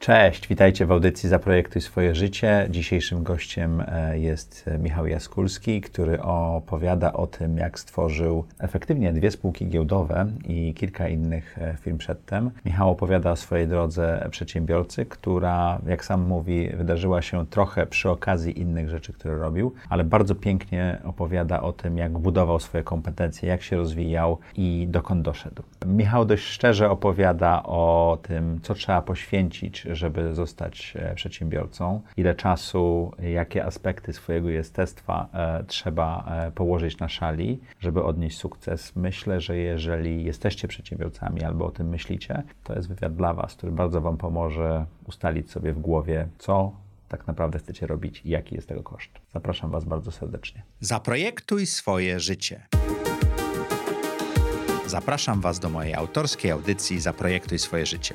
Cześć, witajcie w audycji Zaprojektuj swoje życie. Dzisiejszym gościem e, jest Michał Jaskulski, który opowiada o tym, jak stworzył efektywnie dwie spółki giełdowe i kilka innych e, firm przedtem. Michał opowiada o swojej drodze przedsiębiorcy, która, jak sam mówi, wydarzyła się trochę przy okazji innych rzeczy, które robił, ale bardzo pięknie opowiada o tym, jak budował swoje kompetencje, jak się rozwijał i dokąd doszedł. Michał dość szczerze opowiada o tym, co trzeba poświęcić, żeby zostać e, przedsiębiorcą, ile czasu, jakie aspekty swojego jestestwa e, trzeba e, położyć na szali, żeby odnieść sukces. Myślę, że jeżeli jesteście przedsiębiorcami albo o tym myślicie, to jest wywiad dla Was, który bardzo Wam pomoże ustalić sobie w głowie, co tak naprawdę chcecie robić i jaki jest tego koszt. Zapraszam Was bardzo serdecznie. Zaprojektuj swoje życie. Zapraszam Was do mojej autorskiej audycji Zaprojektuj swoje życie.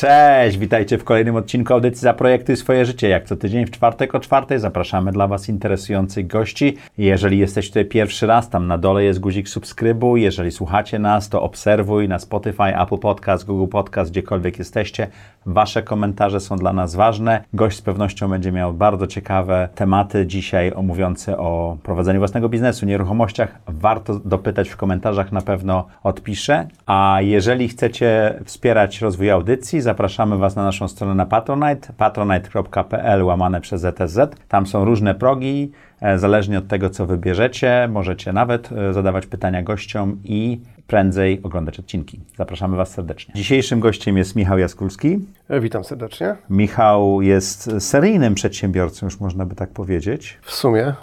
Cześć, witajcie w kolejnym odcinku audycji Zaprojektuj swoje życie. Jak co tydzień w czwartek o czwartej zapraszamy dla Was interesujących gości. Jeżeli jesteś tutaj pierwszy raz, tam na dole jest guzik subskrybuj. Jeżeli słuchacie nas, to obserwuj na Spotify, Apple Podcast, Google Podcast, gdziekolwiek jesteście. Wasze komentarze są dla nas ważne. Gość z pewnością będzie miał bardzo ciekawe tematy dzisiaj omówiące o prowadzeniu własnego biznesu, nieruchomościach. Warto dopytać w komentarzach, na pewno odpiszę. A jeżeli chcecie wspierać rozwój audycji, zapraszamy Was na naszą stronę na Patronite, patronite.pl łamane przez ZSZ. Tam są różne progi, e, zależnie od tego, co wybierzecie. Możecie nawet e, zadawać pytania gościom i prędzej oglądać odcinki. Zapraszamy Was serdecznie. Dzisiejszym gościem jest Michał Jaskulski. E, Witam serdecznie. Michał jest seryjnym przedsiębiorcą, już można by tak powiedzieć. W sumie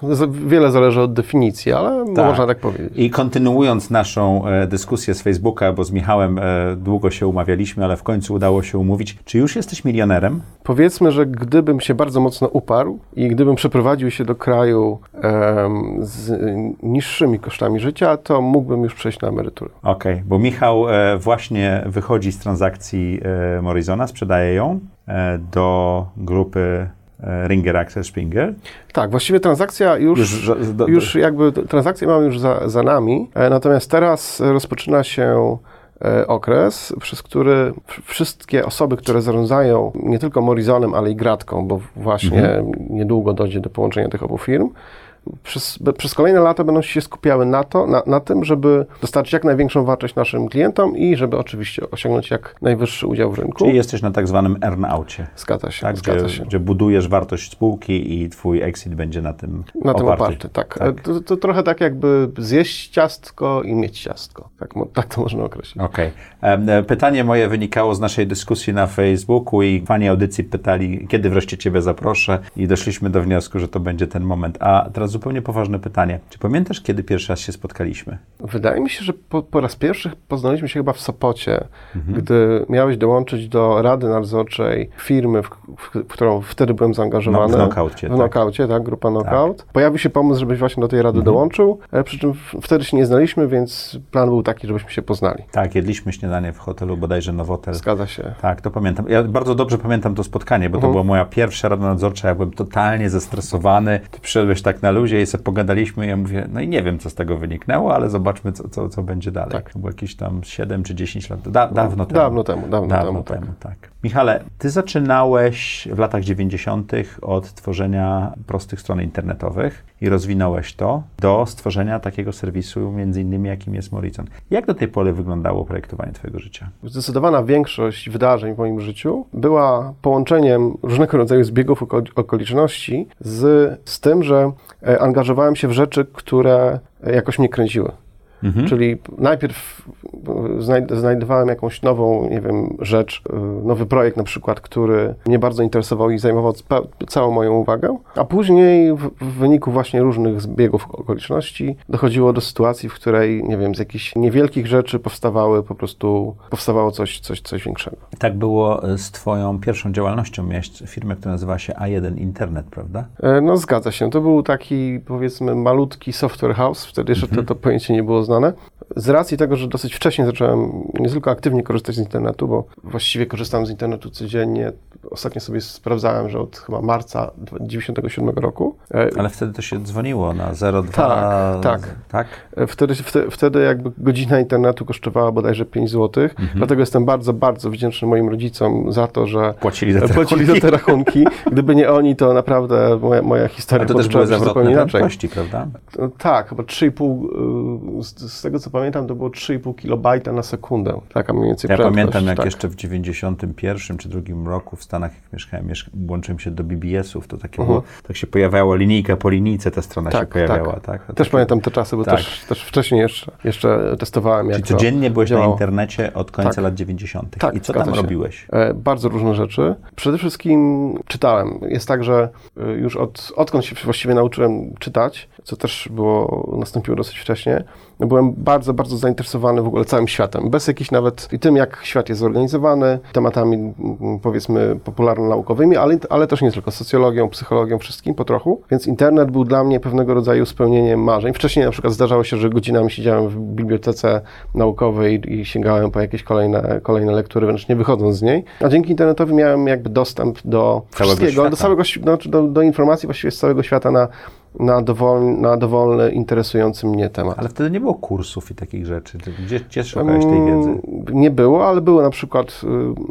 wiele zależy od definicji, ale można tak powiedzieć. I kontynuując naszą e, dyskusję z Facebooka, bo z Michałem e, długo się umawialiśmy, ale w końcu udało się umówić. Czy już jesteś milionerem? Powiedzmy, że gdybym się bardzo mocno uparł i gdybym przeprowadził się do kraju em, z niższymi kosztami życia, to mógłbym już przejść na emeryturę. Okej, bo Michał e, właśnie wychodzi z transakcji e, Morrisona, sprzedaje ją e, do grupy e, Ringer Access Springer. Tak, właściwie transakcja już, Już już, do- do- jakby transakcję mamy już za, za nami, e, natomiast teraz rozpoczyna się e, okres, przez który wszystkie osoby, które zarządzają nie tylko Morizonem, ale i Gratką, bo właśnie Mhm. niedługo dojdzie do połączenia tych obu firm, przez, przez kolejne lata będą się skupiały na, to, na, na tym, żeby dostarczyć jak największą wartość naszym klientom i żeby oczywiście osiągnąć jak najwyższy udział w rynku. Czyli jesteś na tak zwanym earn-outie, Zgadza się, tak? zgadza Gdzie, się. gdzie budujesz wartość spółki i twój exit będzie na tym Na tym oparty. oparty, tak. E, To, to trochę tak jakby zjeść ciastko i mieć ciastko. Tak, tak to można określić. Okej. Em, e, Pytanie moje wynikało z naszej dyskusji na Facebooku i fani audycji pytali, kiedy wreszcie Ciebie zaproszę i doszliśmy do wniosku, że to będzie ten moment. A teraz zupełnie poważne pytanie. Czy pamiętasz, kiedy pierwszy raz się spotkaliśmy? Wydaje mi się, że po, po raz pierwszy poznaliśmy się chyba w Sopocie, gdy miałeś dołączyć do rady nadzorczej firmy, w, w, w którą wtedy byłem zaangażowany. No, w Knockoutie, W tak. Tak, grupa Knockout. Pojawił się pomysł, żebyś właśnie do tej rady dołączył, e, przy czym wtedy się nie znaliśmy, więc plan był taki, żebyśmy się poznali. Tak, jedliśmy śniadanie w hotelu bodajże Nowotel. Zgadza się. Tak, to pamiętam. Ja bardzo dobrze pamiętam to spotkanie, bo to była moja pierwsza rada nadzorcza. Ja byłem totalnie zestresowany. Ty przyszedłeś tak na luzie i sobie pogadaliśmy. Ja mówię, no i nie wiem, co z tego wyniknęło, ale zobaczmy, co, co, co będzie dalej. Tak. To było jakieś tam 7 czy 10 lat. Da, dawno temu. Dawno temu, dawno, Dawno temu, temu, tak. tak. Michale, ty zaczynałeś w latach 90. od tworzenia prostych stron internetowych i rozwinąłeś to do stworzenia takiego serwisu, między innymi jakim jest Morrison. Jak do tej pory wyglądało projektowanie twojego życia? Zdecydowana większość wydarzeń w moim życiu była połączeniem różnego rodzaju zbiegów oko- okoliczności z, z tym, że e, angażowałem się w rzeczy, które e, jakoś mnie kręciły. Czyli najpierw znajd znajdowałem jakąś nową, nie wiem, rzecz, e, nowy projekt na przykład, który mnie bardzo interesował i zajmował ca całą moją uwagę, a później w, w wyniku właśnie różnych zbiegów okoliczności dochodziło do sytuacji, w której, nie wiem, z jakichś niewielkich rzeczy powstawały po prostu, powstawało coś, coś, coś większego. Tak było e, z twoją pierwszą działalnością. Miałeś firmę, która nazywała się A1 Internet, prawda? E, No zgadza się. To był taki, powiedzmy, malutki software house. Wtedy jeszcze to, to pojęcie nie było znane. Z racji tego, że dosyć wcześnie zacząłem nie tylko aktywnie korzystać z internetu, bo właściwie korzystam z internetu codziennie. Ostatnio sobie sprawdzałem, że od chyba marca 97 roku. E, Ale wtedy to się dzwoniło na 02. Tak, tak. tak? E, wtedy, wtedy, wtedy jakby godzina internetu kosztowała bodajże 5 zł. Mhm. Dlatego jestem bardzo, bardzo wdzięczny moim rodzicom za to, że płacili za te płacili rachunki. Za te rachunki. Gdyby nie oni, to naprawdę moja, moja historia to też były zupełnie inaczej. prawda? Tak, chyba 3,5, y, z tego co pamiętam, to było 3,5 kilobajta na sekundę. Taka mniej więcej Ja pamiętam, jak tak. jeszcze w 91 czy drugim roku w Stanach, jak mieszkałem, łączyłem się do BBS-ów, to takie -huh. było, tak się pojawiało linijka po linijce, ta strona tak, się pojawiała. Tak. tak? Też takie... pamiętam te czasy, bo tak. też, też wcześniej jeszcze, jeszcze testowałem. Czyli codziennie byłeś działało. na internecie od końca tak. lat 90. Tak, I co tam się. robiłeś? E, bardzo różne rzeczy. Przede wszystkim czytałem. Jest tak, że e, już od, odkąd się właściwie nauczyłem czytać, co też było, nastąpiło dosyć wcześnie, byłem bardzo, bardzo zainteresowany w ogóle całym światem, bez jakichś nawet i tym, jak świat jest zorganizowany, tematami powiedzmy popularno-naukowymi, ale, ale też nie tylko socjologią, psychologią, wszystkim po trochu. Więc internet był dla mnie pewnego rodzaju spełnieniem marzeń. Wcześniej na przykład zdarzało się, że godzinami siedziałem w bibliotece naukowej i sięgałem po jakieś kolejne, kolejne lektury, wręcz nie wychodząc z niej. A dzięki internetowi miałem jakby dostęp do całego wszystkiego, świata. do całego, znaczy do, do informacji właściwie z całego świata na na, dowolny, na dowolny, interesujący mnie temat. Ale wtedy nie było kursów i takich rzeczy. Gdzie, gdzie szukałeś tej wiedzy? Nie było, ale było na przykład,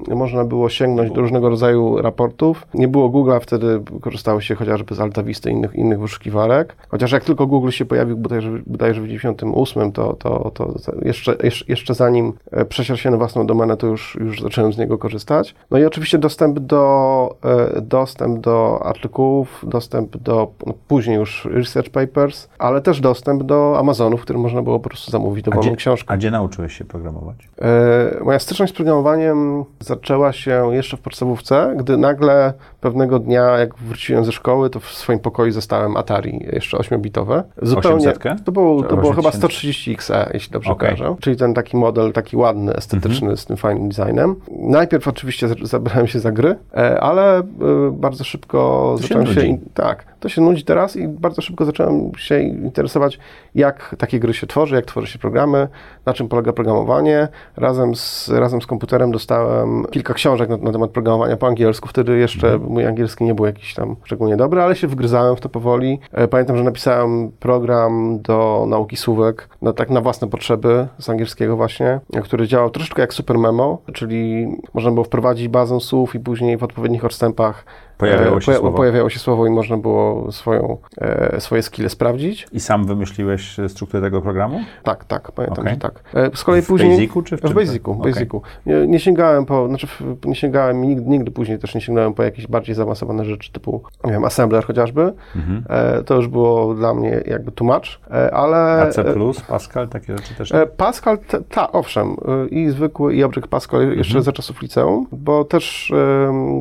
y, można było sięgnąć do różnego rodzaju raportów. Nie było Google'a, wtedy korzystało się chociażby z Altawisty i innych, innych wyszukiwarek. Chociaż jak tylko Google się pojawił bodajże, bodajże w 98, to, to, to, to jeszcze, jeszcze zanim e, przesiadł się na własną domenę, to już, już zacząłem z niego korzystać. No i oczywiście dostęp do, e, dostęp do artykułów, dostęp do, no później już research papers, ale też dostęp do Amazonu, w którym można było po prostu zamówić dowolną książkę. A gdzie nauczyłeś się programować? E, moja styczność z programowaniem zaczęła się jeszcze w podstawówce, gdy nagle pewnego dnia, jak wróciłem ze szkoły, to w swoim pokoju zostałem Atari, jeszcze 8-bitowe. Zupełnie. To było, to było chyba 130 XE, jeśli dobrze okay. kojarzę. Czyli ten taki model, taki ładny, estetyczny, mm -hmm. z tym fajnym designem. Najpierw oczywiście zabrałem się za gry, e, ale e, bardzo szybko to zacząłem się... się tak, to się nudzi teraz i bardzo szybko zacząłem się interesować, jak takie gry się tworzy, jak tworzy się programy, na czym polega programowanie. Razem z, razem z komputerem dostałem kilka książek na, na temat programowania po angielsku. Wtedy jeszcze mhm. mój angielski nie był jakiś tam szczególnie dobry, ale się wgryzałem w to powoli. E, pamiętam, że napisałem program do nauki słówek, na, tak na własne potrzeby z angielskiego właśnie, który działał troszeczkę jak Super Memo, czyli można było wprowadzić bazę słów i później w odpowiednich odstępach Pojawiało się, słowo. pojawiało się słowo i można było swoją, e, swoje skille sprawdzić. I sam wymyśliłeś strukturę tego programu? Tak, tak, pamiętam, okay. że tak. E, z kolei w później... Basicu czy w, w Basicu, okay. Basicu. Nie, nie, sięgałem po, znaczy nie sięgałem, nigdy, nigdy później też nie sięgnąłem po jakieś bardziej zaawansowane rzeczy typu, nie wiem, assembler chociażby. Mhm. E, to już było dla mnie jakby much, e, ale... A C++, Pascal, takie rzeczy też? E, Pascal, ta, owszem, e, i zwykły, i Object Pascal jeszcze mhm. za czasów liceum, bo też,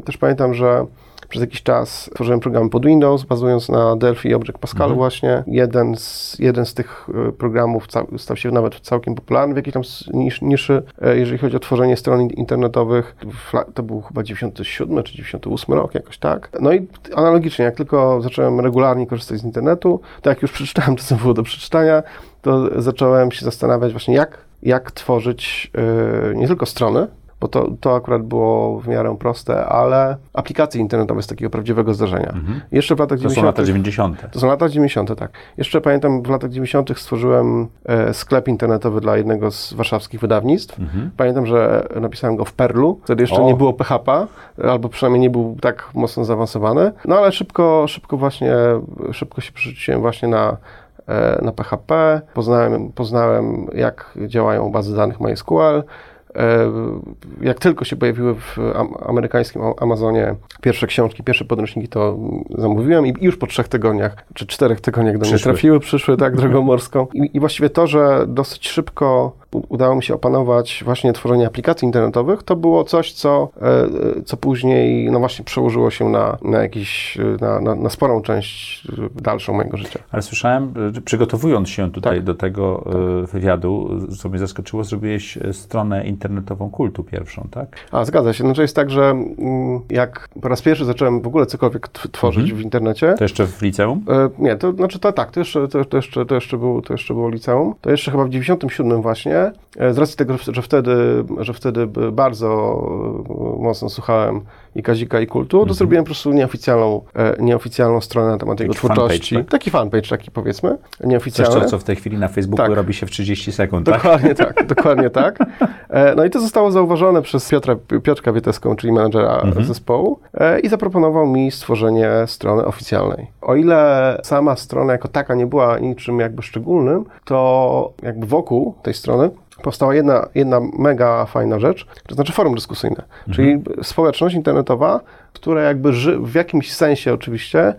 też pamiętam, że przez jakiś czas tworzyłem programy pod Windows, bazując na Delphi i Object Pascalu mhm. właśnie. Jeden z, jeden z tych e, programów stał się nawet całkiem popularny w jakiejś tam nisz, niszy, e, jeżeli chodzi o tworzenie stron internetowych. To był chyba 97 czy 98 rok, jakoś tak. No i analogicznie, jak tylko zacząłem regularnie korzystać z internetu, to jak już przeczytałem to, co było do przeczytania, to zacząłem się zastanawiać właśnie, jak, jak tworzyć yy, nie tylko strony, bo to, to akurat było w miarę proste, ale aplikacje internetowe z takiego prawdziwego zdarzenia. Mhm. Jeszcze w latach 90. To są lata 90. To są lata 90, tak. Jeszcze pamiętam, w latach 90. stworzyłem e, sklep internetowy dla jednego z warszawskich wydawnictw. Mhm. Pamiętam, że napisałem go w Perlu. Wtedy jeszcze o. nie było PHP, albo przynajmniej nie był tak mocno zaawansowany. No ale szybko, szybko właśnie, szybko się przerzuciłem właśnie na e, na PHP, poznałem, poznałem jak działają bazy danych MySQL, jak tylko się pojawiły w amerykańskim Amazonie pierwsze książki, pierwsze podręczniki, to zamówiłem i już po trzech tygodniach, czy czterech tygodniach do mnie trafiły, przyszły tak drogą morską. I, I właściwie to, że dosyć szybko udało mi się opanować właśnie tworzenie aplikacji internetowych, to było coś, co, e, co później no właśnie przełożyło się na, na jakiś, na, na, na sporą część dalszą mojego życia. Ale słyszałem, przygotowując się tutaj tak. do tego tak. wywiadu, co mnie zaskoczyło, zrobiłeś stronę internetową kultu pierwszą, tak? A, zgadza się. Znaczy jest tak, że mm, jak po raz pierwszy zacząłem w ogóle cokolwiek tworzyć mhm. w internecie... To jeszcze w liceum? nie, to znaczy to tak, to jeszcze, to, to, jeszcze, to, jeszcze było, to jeszcze było liceum. To jeszcze chyba w 97 właśnie, z racji tego, że wtedy, że wtedy bardzo mocno słuchałem i Kazika i Kultu, to mhm. zrobiłem po prostu nieoficjalną, e, nieoficjalną stronę na temat jego taki twórczości. Fanpage, tak? Taki fanpage taki powiedzmy, nieoficjalny. Coś, co w tej chwili na Facebooku tak. robi się w 30 sekund, tak? Dokładnie tak, tak dokładnie tak. E, no i to zostało zauważone przez Piotra, Piotrka Wieteską, czyli menedżera mhm. zespołu e, i zaproponował mi stworzenie strony oficjalnej. O ile sama strona jako taka nie była niczym jakby szczególnym, to jakby wokół tej strony powstała jedna, jedna mega fajna rzecz, to znaczy forum dyskusyjne, mhm. czyli społeczność internetowa, która jakby ży, w jakimś sensie oczywiście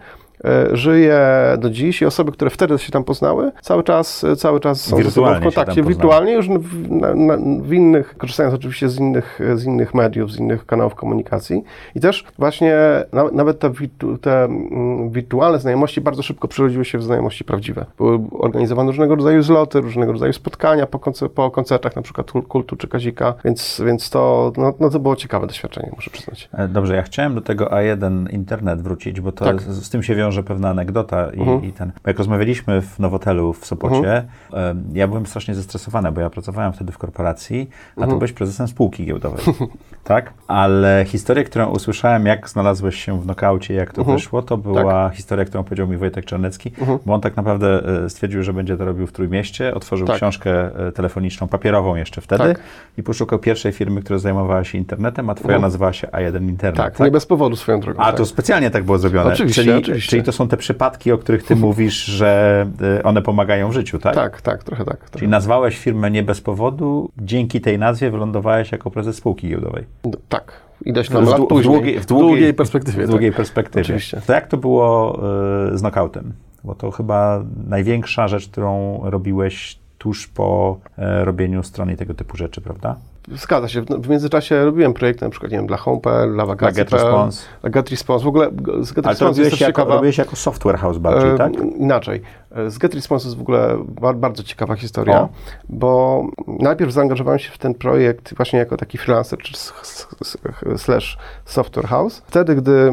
żyje do dziś i osoby, które wtedy się tam poznały, cały czas, cały czas są sobą w kontakcie, wirtualnie, już w, na, na, w, innych, korzystając oczywiście z innych, z innych mediów, z innych kanałów komunikacji. I też właśnie na, nawet te, te mm, wirtualne znajomości bardzo szybko przerodziły się w znajomości prawdziwe. Były organizowane różnego rodzaju zloty, różnego rodzaju spotkania po, koncer po koncertach, na przykład Kultu czy Kazika, więc, więc to, no, no to było ciekawe doświadczenie, muszę przyznać. E, dobrze, ja chciałem do tego A1 internet wrócić, bo to tak. z, z tym się wiąże wiąże pewna anegdota i, uh-huh. i ten. Bo jak rozmawialiśmy w Nowotelu w Sopocie, uh-huh. ja byłem strasznie zestresowany, bo ja pracowałem wtedy w korporacji, a uh-huh. ty byłeś prezesem spółki giełdowej. tak? Ale historię, którą usłyszałem, jak znalazłeś się w nokaucie, jak to wyszło, to była tak. historia, którą powiedział mi Wojtek Czarnecki, bo on tak naprawdę e, stwierdził, że będzie to robił w Trójmieście, otworzył tak. książkę e, telefoniczną, papierową jeszcze wtedy tak. i poszukał pierwszej firmy, która zajmowała się internetem, a twoja nazywała się A1 Internet. Tak, tak? nie bez powodu swoją drogą. A to tak. specjalnie tak było zrobione. Oczywiście, czyli, oczywiście. czyli to są te przypadki, o których ty mówisz, że y, one pomagają w życiu, tak? Tak, tak, trochę tak. Trochę. Czyli nazwałeś firmę nie bez powodu, dzięki tej nazwie wylądowałeś jako prezes spółki giełdowej. No, tak. Ileś tam w, lat później, w, długiej, w długiej, perspektywie. W długiej tak. perspektywie. Oczywiście. To jak to było y, z knockoutem? Bo to chyba największa rzecz, którą robiłeś tuż po y, robieniu strony i tego typu rzeczy, prawda? Zgadza się. W międzyczasie robiłem projekty na przykład, nie wiem, dla Home.pl, dla Wakacji. Get Response. Dla Get Response. W ogóle z Get Ale Response jest jako, robiłeś jako software house bardziej, e, tak? Inaczej. E, z Get Response jest w ogóle bardzo ciekawa historia, o. bo najpierw zaangażowałem się w ten projekt właśnie jako taki freelancer, czy slash software house. Wtedy, gdy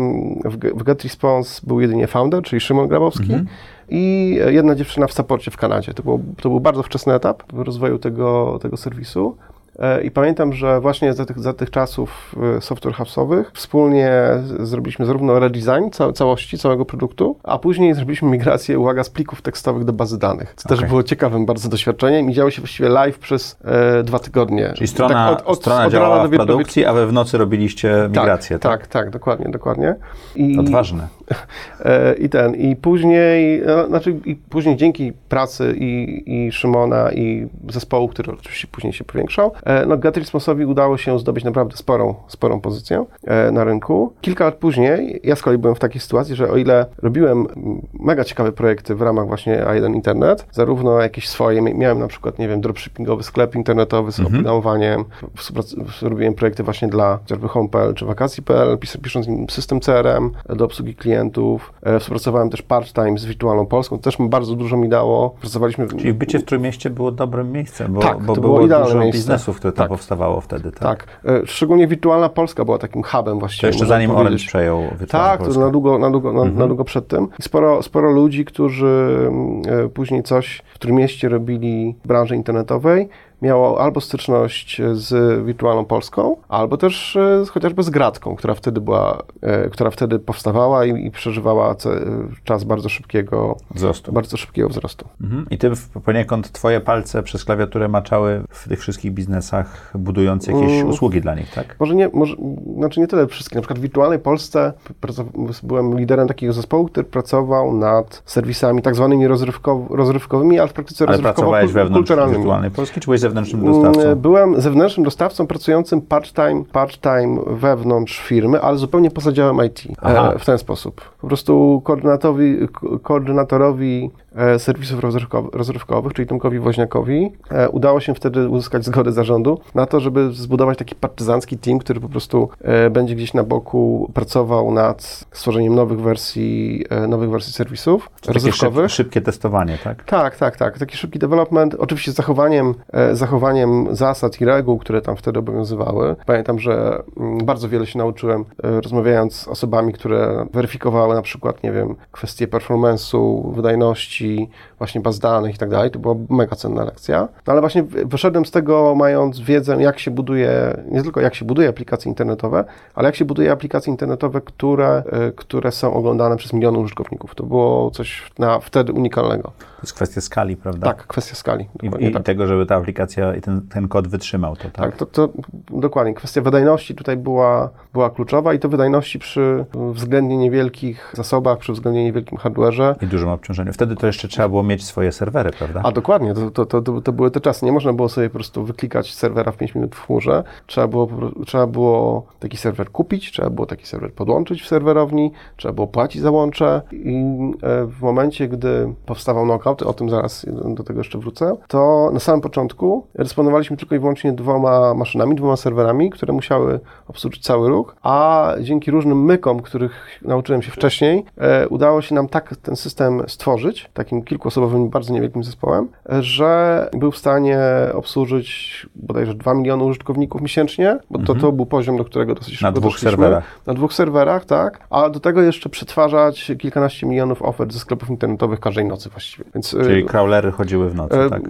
w Get Response był jedynie founder, czyli Szymon Grabowski, mhm i jedna dziewczyna w saporcie w Kanadzie. To, było, to był bardzo wczesny etap w rozwoju tego, tego serwisu. E, I pamiętam, że właśnie za tych, za tych czasów e, software house'owych wspólnie zrobiliśmy zarówno redesign całości, całego produktu, a później zrobiliśmy migrację, uwaga, z plików tekstowych do bazy danych, co okay. też było ciekawym bardzo doświadczeniem i działo się właściwie live przez e, dwa tygodnie. Czyli strona, tak od, od, strona od działała w produkcji, a wy w nocy robiliście tak, migrację, tak? Tak, tak, dokładnie, dokładnie. I, Odważne. E, I ten, i później, no, znaczy, i później dzięki pracy i, i Szymona i zespołu, który oczywiście później się powiększał, E, no Gatrismosowi udało się zdobyć naprawdę sporą, sporą pozycję e, na rynku. Kilka lat później ja z kolei byłem w takiej sytuacji, że o ile robiłem mega ciekawe projekty w ramach właśnie A1 Internet, zarówno jakieś swoje, miałem na przykład, nie wiem, dropshippingowy sklep internetowy z mhm. oprogramowaniem, robiłem projekty właśnie dla chociażby Home.pl czy Wakacji.pl, pisząc im system CRM do obsługi klientów. E, współpracowałem też part-time z Wirtualną Polską, to też bardzo dużo mi dało. Pracowaliśmy... Czyli bycie w Trójmieście było dobrym miejscem, bo, tak, bo to było, było dużo miejsce. biznesów, które tam tak. powstawało wtedy, tak? Tak. E, szczególnie Wirtualna Polska była takim hubem właściwie. To jeszcze zanim powiedzieć. Orange przejął Wirtualną Tak, Polskę. to na długo, na długo, na, mhm. na długo przed tym. Sporo, sporo ludzi, którzy e, później coś w którym mieście robili w branży internetowej, miało albo styczność z Wirtualną Polską, albo też e, chociażby z Gratką, która wtedy była, e, która wtedy powstawała i, i przeżywała czas bardzo szybkiego wzrostu. Bardzo szybkiego wzrostu. Mhm. I ty poniekąd twoje palce przez klawiaturę maczały w tych wszystkich biznesach, budując jakieś mm. usługi dla nich, tak? Może nie, może, znaczy nie tyle wszystkie. Na przykład w Wirtualnej Polsce byłem liderem takiego zespołu, który pracował nad serwisami tak zwanymi rozrywkow rozrywkowymi, ale w praktyce ale rozrywkowo-kulturalnymi. Wirtualnej Polski, czy byłeś zewnętrznym dostawcą? Mm, byłem zewnętrznym dostawcą pracującym part-time, part-time wewnątrz firmy, ale zupełnie poza działem IT e, w ten sposób. Po prostu koordynatorowi, koordynatorowi e, serwisów rozrywkowych, czyli Tomkowi Woźniakowi, e, udało się wtedy uzyskać zgodę zarządu na to, żeby zbudować taki partyzancki team, który po prostu będzie gdzieś na boku pracował nad stworzeniem nowych wersji, nowych wersji serwisów Czyli rozrywkowych. Szyb, szybkie testowanie, tak? Tak, tak, tak. Taki szybki development, oczywiście z zachowaniem, e, zachowaniem zasad i reguł, które tam wtedy obowiązywały. Pamiętam, że mm, bardzo wiele się nauczyłem rozmawiając z osobami, które weryfikowały na przykład, nie wiem, kwestie performance'u, wydajności, właśnie baz danych i tak dalej. To była mega cenna lekcja. No ale właśnie wyszedłem z tego mając wiedzę, jak się buduje, nie tylko jak się buduje aplikacje internetowe, ale jak się buduje aplikacje internetowe, które, które są oglądane przez miliony użytkowników. To było coś na, wtedy unikalnego. To jest kwestia skali, prawda? Tak, kwestia skali. I, i tak. tego, żeby ta aplikacja i ten, ten kod wytrzymał to, tak? Tak, to, to, dokładnie. Kwestia wydajności tutaj była, była kluczowa i to wydajności przy względnie niewielkich zasobach, przy względnie niewielkim hardware'ze. I dużym obciążeniu. Wtedy to jeszcze trzeba było mieć swoje serwery, prawda? A dokładnie, to, to, to, to były te czasy. Nie można było sobie po prostu wyklikać serwera w 5 minut w chmurze. Trzeba było, trzeba było taki serwer kupić, trzeba było taki serwer podłączyć w serwerowni, trzeba było płacić za łącze i e, w momencie, gdy powstawał knockout, o tym zaraz do tego jeszcze wrócę, to na samym początku dysponowaliśmy tylko i wyłącznie dwoma maszynami, dwoma serwerami, które musiały obsłużyć cały ruch, a dzięki różnym mykom, których nauczyłem się wcześniej, e, udało się nam tak ten system stworzyć, takim kilkuosobowym, bardzo niewielkim zespołem, że był w stanie obsłużyć bodajże 2 miliony użytkowników miesięcznie, bo to, to mhm. był poziom, do którego dosyć szybko Na dwóch serwerach. Na dwóch serwerach, tak. A do tego jeszcze przetwarzać kilkanaście milionów ofert ze sklepów internetowych każdej nocy właściwie. Więc Czyli crawlery chodziły w nocy, tak?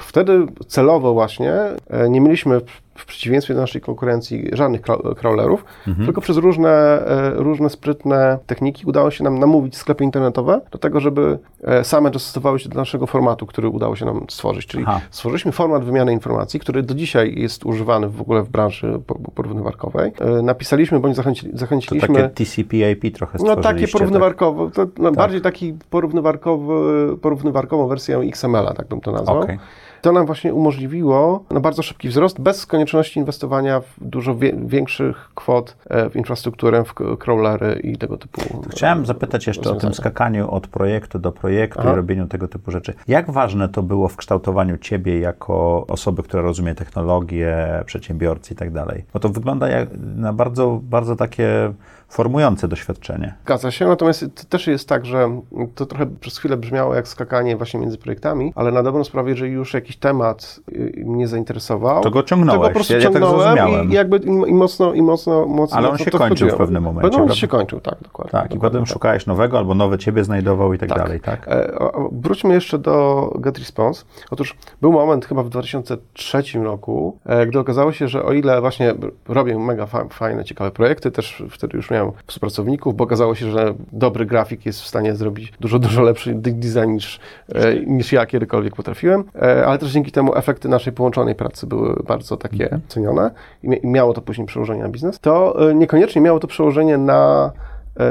Wtedy celowo właśnie e, nie mieliśmy w przeciwieństwie do naszej konkurencji żadnych crawlerów, mhm. tylko przez różne, e, różne sprytne techniki udało się nam namówić sklepy internetowe do tego, żeby e, same dostosowały się do naszego formatu, który udało się nam stworzyć. Czyli Aha. stworzyliśmy format wymiany informacji, który do dzisiaj jest używany w ogóle w branży porównywarkowej. Napisaliśmy, bądź zachęci, zachęciliśmy... To takie TCP/IP trochę No takie porównywarkowe, tak? to, no, tak. bardziej taki porównywarkowy, porównywarkową wersję XML-a, tak bym to nazwał. Okay. To nam właśnie umożliwiło no, bardzo szybki wzrost, bez konieczności inwestowania w dużo wie, większych kwot e, w infrastrukturę, w crawlery i tego typu. Chciałem zapytać jeszcze o tym skakaniu od projektu do projektu Aha. i robieniu tego typu rzeczy. Jak ważne to było w kształtowaniu ciebie jako osoby, która rozumie technologię, przedsiębiorcy i tak dalej? Bo to wygląda jak na bardzo, bardzo takie formujące doświadczenie. Zgadza się, natomiast też jest tak, że to trochę przez chwilę brzmiało jak skakanie właśnie między projektami, ale na dobrą sprawę, jeżeli już jakiś temat y, mnie zainteresował, to go ciągnąłeś, to go po prostu ja, ciągnąłem ja i, i, jakby i, mocno, i mocno, mocno Ale on się kończył w pewnym momencie. No, on się kończył, tak, dokładnie. Tak, dokładnie, i potem tak. szukałeś nowego, albo nowe ciebie znajdował i tak, tak. dalej, tak? E, wróćmy jeszcze do GetResponse. Otóż był moment chyba w 2003 roku, e, gdy okazało się, że o ile właśnie robię mega fajne, ciekawe projekty, też wtedy już miałem współpracowników, bo okazało się, że dobry grafik jest w stanie zrobić dużo, dużo lepszy design niż, e, niż ja kiedykolwiek potrafiłem, e, ale też dzięki temu efekty naszej połączonej pracy były bardzo takie mhm. cenione i miało to później przełożenie na biznes. To e, niekoniecznie miało to przełożenie na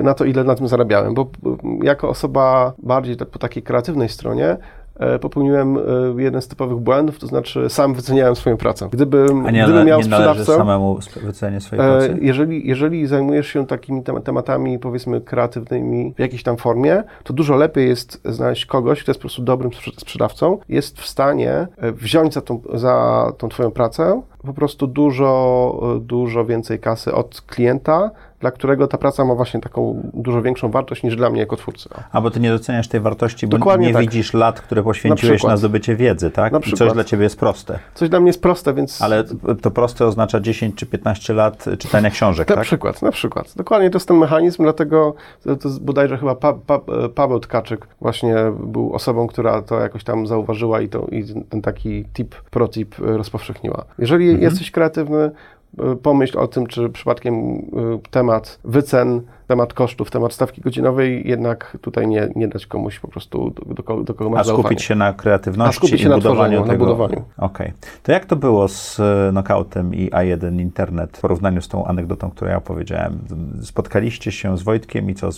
na to, ile na tym zarabiałem, bo jako osoba bardziej po takiej kreatywnej stronie, popełniłem e, jeden z typowych błędów, to znaczy sam wyceniałem swoją pracę. Gdybym, A nie, gdybym miał nie sprzedawcę... samemu wycenienie swojej e, pracy? Jeżeli, jeżeli zajmujesz się takimi tematami, powiedzmy, kreatywnymi w jakiejś tam formie, to dużo lepiej jest znaleźć kogoś, kto jest po prostu dobrym sprzedawcą, jest w stanie wziąć za tą, za tą twoją pracę po prostu dużo, dużo więcej kasy od klienta, dla którego ta praca ma właśnie taką dużo większą wartość niż dla mnie jako twórcy. A bo ty nie doceniasz tej wartości, bo Dokładnie nie tak. widzisz lat, które poświęciłeś na, na zdobycie wiedzy, tak? Na I coś dla ciebie jest proste. Coś dla mnie jest proste, więc... Ale to proste oznacza 10 czy 15 lat czytania książek, na tak? Na przykład, na przykład. Dokładnie to jest ten mechanizm, dlatego to jest bodajże chyba pa, pa, Paweł Tkaczyk właśnie był osobą, która to jakoś tam zauważyła i, to, i ten taki tip, pro tip rozpowszechniła. Jeżeli mhm. jesteś kreatywny, pomyśl o tym, czy przypadkiem y, temat wycen temat kosztów, temat stawki godzinowej, jednak tutaj nie, nie dać komuś po prostu, do, do, do kogo masz A skupić zaufanie. się na kreatywności się i na budowaniu tworzeniu, tego. budowaniu. Okej. To jak to było z e, knockoutem i A1 Internet w porównaniu z tą anegdotą, którą ja opowiedziałem? Spotkaliście się z Wojtkiem i co,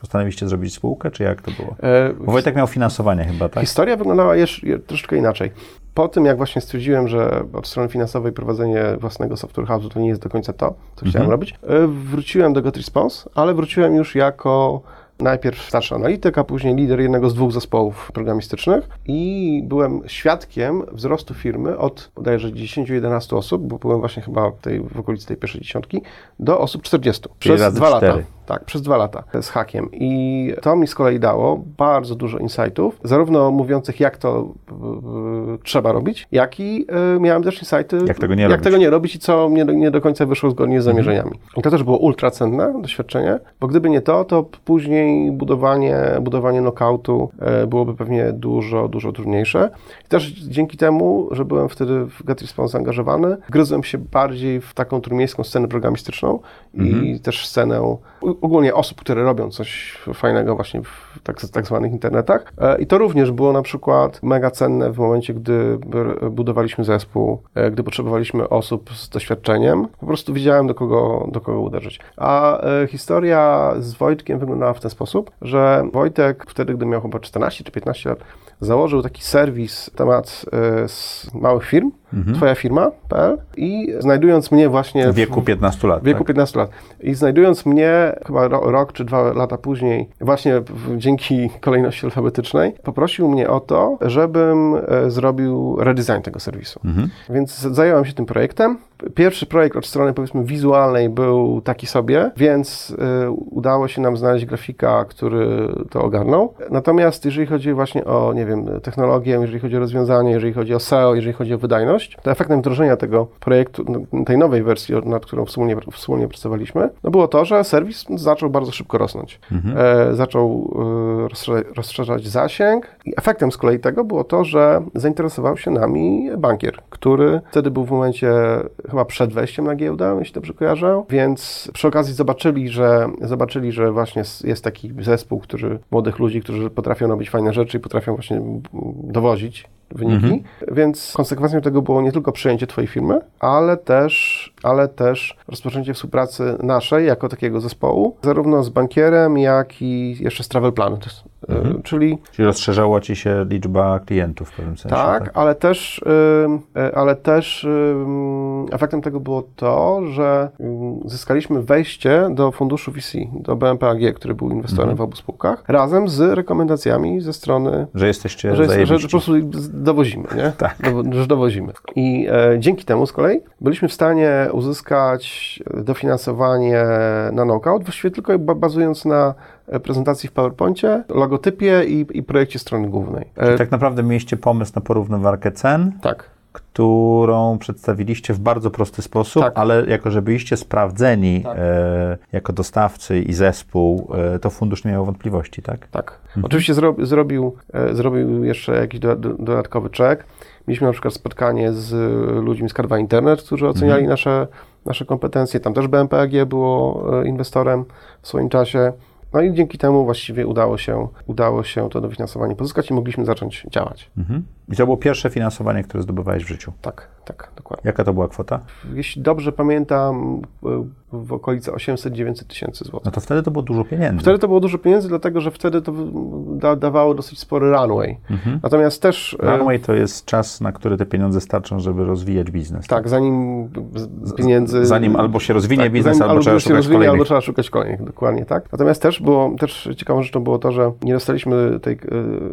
postanowiliście zrobić spółkę, czy jak to było? E, Bo Wojtek miał finansowanie chyba, tak? Historia wyglądała jeszcze je- troszeczkę inaczej. Po tym, jak właśnie stwierdziłem, że od strony finansowej prowadzenie własnego software house'u to nie jest do końca to, co chciałem robić, e, wróciłem do GetResponse, ale wróciłem już jako najpierw starszy analityk, a później lider jednego z dwóch zespołów programistycznych i byłem świadkiem wzrostu firmy od bodajże 10-11 osób, bo byłem właśnie chyba w, tej, w okolicy tej pierwszej dziesiątki, do osób 40 przez dwa lata. Tak, przez dwa lata z hakiem. I to mi z kolei dało bardzo dużo insightów, zarówno mówiących, jak to y, trzeba robić, jak i y, miałem też insighty, Jak tego nie jak robić. tego nie robić i co nie, do- nie do końca wyszło zgodnie z zamierzeniami. I to też było ultra cenne doświadczenie, bo gdyby nie to, to później budowanie, budowanie knockoutu e, byłoby pewnie dużo, dużo trudniejsze. I też dzięki temu, że byłem wtedy w GetResponse zaangażowany, gryzłem się bardziej w taką trójmiejską scenę programistyczną i też scenę ogólnie osób, które robią coś fajnego właśnie w tak, tak zwanych internetach. E, I to również było na przykład mega cenne w momencie, gdy budowaliśmy zespół, e, gdy potrzebowaliśmy osób z doświadczeniem. Po prostu wiedziałem, do kogo, do kogo uderzyć. A e, historia z Wojtkiem wyglądała w ten sposób, że Wojtek wtedy, gdy miał chyba 14 czy 15 lat, założył taki serwis temat e, z małych firm, twoja firma.pl i znajdując mnie właśnie W wieku 15 lat. w wieku tak? 15 lat. I znajdując mnie chyba ro, rok czy dwa lata później, właśnie dzięki kolejności alfabetycznej, poprosił mnie o to, żebym e, zrobił redesign tego serwisu. Mhm. Więc zająłem się tym projektem. Pierwszy projekt od strony powiedzmy wizualnej był taki sobie, więc y, udało się nam znaleźć grafika, który to ogarnął. Natomiast jeżeli chodzi właśnie o, nie wiem, technologię, jeżeli chodzi o rozwiązanie, jeżeli chodzi o SEO, jeżeli chodzi o wydajność, to efektem wdrożenia tego projektu, tej nowej wersji, nad którą wspólnie, wspólnie pracowaliśmy, no było to, że serwis zaczął bardzo szybko rosnąć. E, zaczął e, rozszerzać, rozszerzać zasięg i efektem z kolei tego było to, że zainteresował się nami bankier, który wtedy był w momencie chyba przed wejściem na giełdę, jeśli dobrze kojarzę, więc przy okazji zobaczyli, że zobaczyli, że właśnie jest taki zespół, który, młodych ludzi, którzy potrafią robić fajne rzeczy i potrafią właśnie dowozić wyniki, więc konsekwencją tego było nie tylko przyjęcie Twojej firmy, ale też, ale też rozpoczęcie współpracy naszej jako takiego zespołu, zarówno z bankierem, jak i jeszcze z Travel Planet, E, czyli Czyli rozszerzała ci się liczba klientów w pewnym sensie. tak, ale też, e, ale też efektem tego było to, że zyskaliśmy wejście do funduszu VC, do BMP AG, który był inwestorem w obu spółkach, razem z rekomendacjami ze strony Że jesteście że, jest, że po prostu dowozimy, nie? Tak. Dowo- że dowozimy. I e, dzięki temu z kolei byliśmy w stanie uzyskać dofinansowanie na knockout, właściwie tylko ba- bazując na e, prezentacji w PowerPoincie, logotypie i, i projekcie strony głównej. E, Tak naprawdę mieliście pomysł na porównywarkę cen, tak. którą przedstawiliście w bardzo prosty sposób, Tak. ale jako, że byliście sprawdzeni Tak. e, jako dostawcy i zespół, e, to fundusz nie miał wątpliwości, tak? Tak. Oczywiście zro, zrobił, e, zrobił jeszcze jakiś do, do, dodatkowy czek. Mieliśmy na przykład spotkanie z ludźmi z Karwa Internet, którzy oceniali nasze, nasze kompetencje. Tam też BMPAG było e, inwestorem w swoim czasie. No i dzięki temu właściwie udało się, udało się to dofinansowanie pozyskać i mogliśmy zacząć działać. Mhm. I to było pierwsze finansowanie, które zdobywałeś w życiu. Tak, tak, dokładnie. Jaka to była kwota? Jeśli dobrze pamiętam, w okolice 800-900 tysięcy złotych. No to wtedy to było dużo pieniędzy. Wtedy to było dużo pieniędzy, dlatego że wtedy to da, dawało dosyć spory runway. Natomiast też. e, Runway to jest czas, na który te pieniądze starczą, żeby rozwijać biznes. Tak, zanim pieniędzy. Zanim albo się rozwinie tak, biznes, zanim albo trzeba się szukać rozwinie, kolejnych. albo trzeba szukać kolejnych, dokładnie tak. Natomiast też było, też ciekawą rzeczą było to, że nie dostaliśmy tej,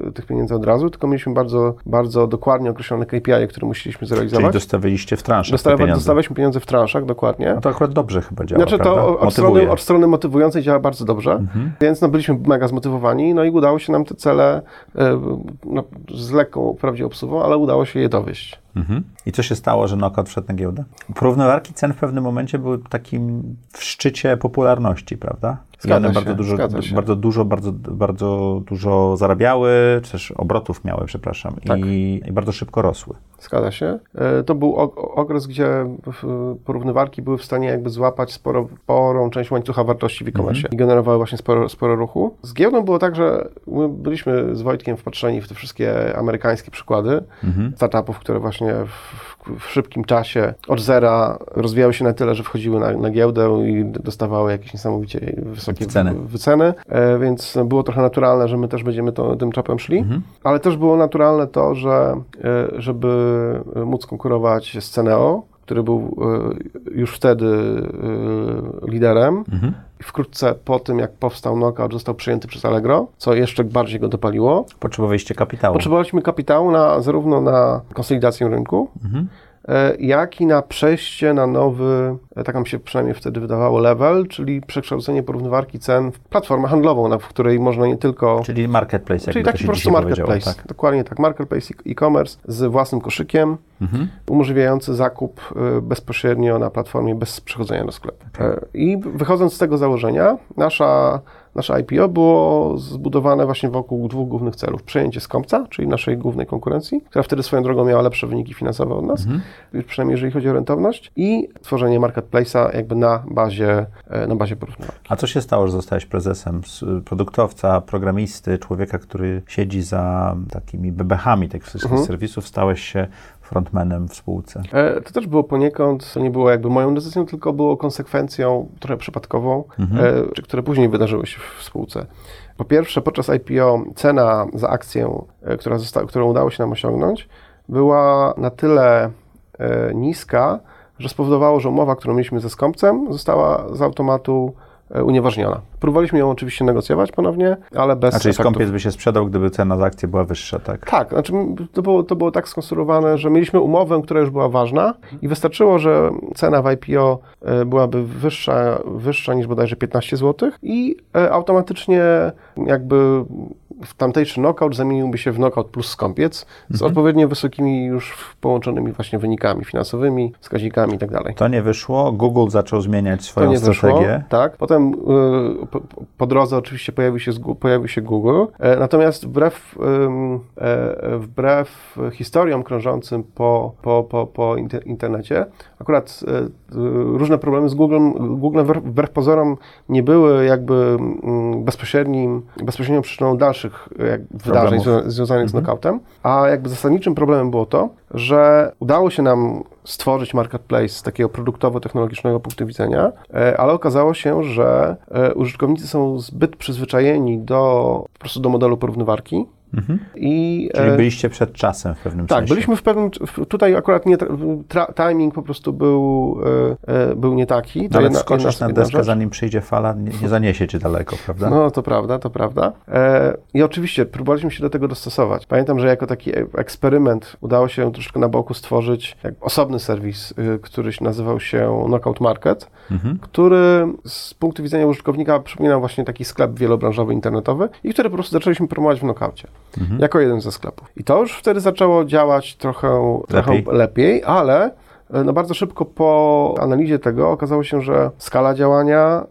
e, tych pieniędzy od razu, tylko mieliśmy bardzo, bardzo dokładnie określone KPI, które musieliśmy Czyli zrealizować. dostawiliście w transzach Dostawa, pieniądze. dostawaliśmy pieniądze w transzach, dokładnie. No to akurat dobrze chyba działa, Znaczy prawda? to od strony, od strony motywującej działa bardzo dobrze, Mhm. więc no, byliśmy mega zmotywowani, no i udało się nam te cele e, no, z lekką wprawdzie obsuwą, ale udało się je dowieść. Mhm. I co się stało, że knockout wszedł na giełdę? Porównywarki cen w pewnym momencie były takim w szczycie popularności, prawda? I Zgadza one się, bardzo dużo, zgadza się. bardzo dużo, bardzo, bardzo dużo zarabiały, czy też obrotów miały, przepraszam, Tak. i, i bardzo szybko rosły. Zgadza się. E, To był ok- okres, gdzie porównywarki były w stanie jakby złapać sporo, sporą część łańcucha wartości w e-commerce i generowały właśnie sporo, sporo ruchu. Z giełdą było tak, że my byliśmy z Wojtkiem wpatrzeni w te wszystkie amerykańskie przykłady startupów, które właśnie w, w szybkim czasie od zera rozwijały się na tyle, że wchodziły na, na giełdę i dostawały jakieś niesamowicie wysokie Wyceny. wy- wyceny, e, więc było trochę naturalne, że my też będziemy to, tym czapem szli, ale też było naturalne to, że e, żeby móc konkurować z Ceneo, który był e, już wtedy e, liderem, i wkrótce po tym, jak powstał Knockout, został przyjęty przez Allegro, co jeszcze bardziej go dopaliło. Potrzebowaliście kapitału. Potrzebowaliśmy kapitału na, zarówno na konsolidację rynku, e, jak i na przejście na nowy, e, tak nam się przynajmniej wtedy wydawało, level, czyli przekształcenie porównywarki cen w platformę handlową, na w której można nie tylko... Czyli marketplace, Czyli taki po prostu marketplace. Tak. Dokładnie tak. Marketplace e- e-commerce z własnym koszykiem, Mhm. umożliwiający zakup y, bezpośrednio na platformie bez przechodzenia do sklepu. E, I wychodząc z tego założenia, nasza, nasze IPO było zbudowane właśnie wokół dwóch głównych celów. Przejęcie Skąpca, czyli naszej głównej konkurencji, która wtedy swoją drogą miała lepsze wyniki finansowe od nas, już przynajmniej jeżeli chodzi o rentowność, i tworzenie marketplace'a jakby na bazie, e, na bazie porównywania. A co się stało, że zostałeś prezesem produktowca, programisty, człowieka, który siedzi za takimi bebechami tych wszystkich Mhm. serwisów, stałeś się frontmanem w spółce? E, To też było poniekąd, to nie było jakby moją decyzją, tylko było konsekwencją trochę przypadkową, e, czy które później wydarzyły się w spółce. Po pierwsze, podczas IPO cena za akcję, e, która zosta- którą udało się nam osiągnąć, była na tyle e, niska, że spowodowało, że umowa, którą mieliśmy ze skąpcem, została z automatu e, unieważniona. Próbowaliśmy ją oczywiście negocjować ponownie, ale bez A czyli efektów. skąpiec by się sprzedał, gdyby cena za akcję była wyższa, tak? Tak, znaczy to było, to było tak skonstruowane, że mieliśmy umowę, która już była ważna i wystarczyło, że cena w IPO e, byłaby wyższa, wyższa niż bodajże 15 zł i e, automatycznie jakby w tamtejszy knockout zamieniłby się w knockout plus skąpiec z odpowiednio wysokimi już połączonymi właśnie wynikami finansowymi, wskaźnikami i tak dalej. To nie wyszło. Google zaczął zmieniać To swoją nie strategię. wyszło, tak. Potem y, po, po drodze oczywiście pojawił się, pojawił się Google, e, natomiast wbrew, ym, e, wbrew historiom krążącym po, po, po, po inter, internecie, akurat e, y, różne problemy z Googlem, Google wbrew, wbrew pozorom nie były jakby mm, bezpośrednim, bezpośrednią przyczyną dalszych jak, wydarzeń Problemów. związanych z knockoutem, a jakby zasadniczym problemem było to, że udało się nam stworzyć marketplace z takiego produktowo-technologicznego punktu widzenia, e, ale okazało się, że e, użytkownicy są zbyt przyzwyczajeni do po prostu do modelu porównywarki i Czyli e, byliście przed czasem w pewnym tak, sensie. byliśmy w pewnym. Tutaj akurat nie, tra- timing po prostu był, e, e, był nie taki. To No, ale jedna- wskoczysz jedna- na jedna deskę, rzecz. zanim przyjdzie fala, nie, nie zaniesie cię daleko, prawda? No, to prawda, to prawda. E, I oczywiście próbowaliśmy się do tego dostosować. Pamiętam, że jako taki eksperyment udało się troszkę na boku stworzyć osobny serwis, który nazywał się Knockout Market, który z punktu widzenia użytkownika przypominał właśnie taki sklep wielobranżowy internetowy i który po prostu zaczęliśmy promować w Knockoutie jako jeden ze sklepów. I to już wtedy zaczęło działać trochę trochę Lepiej. lepiej ale e, no bardzo szybko po analizie tego okazało się, że skala działania,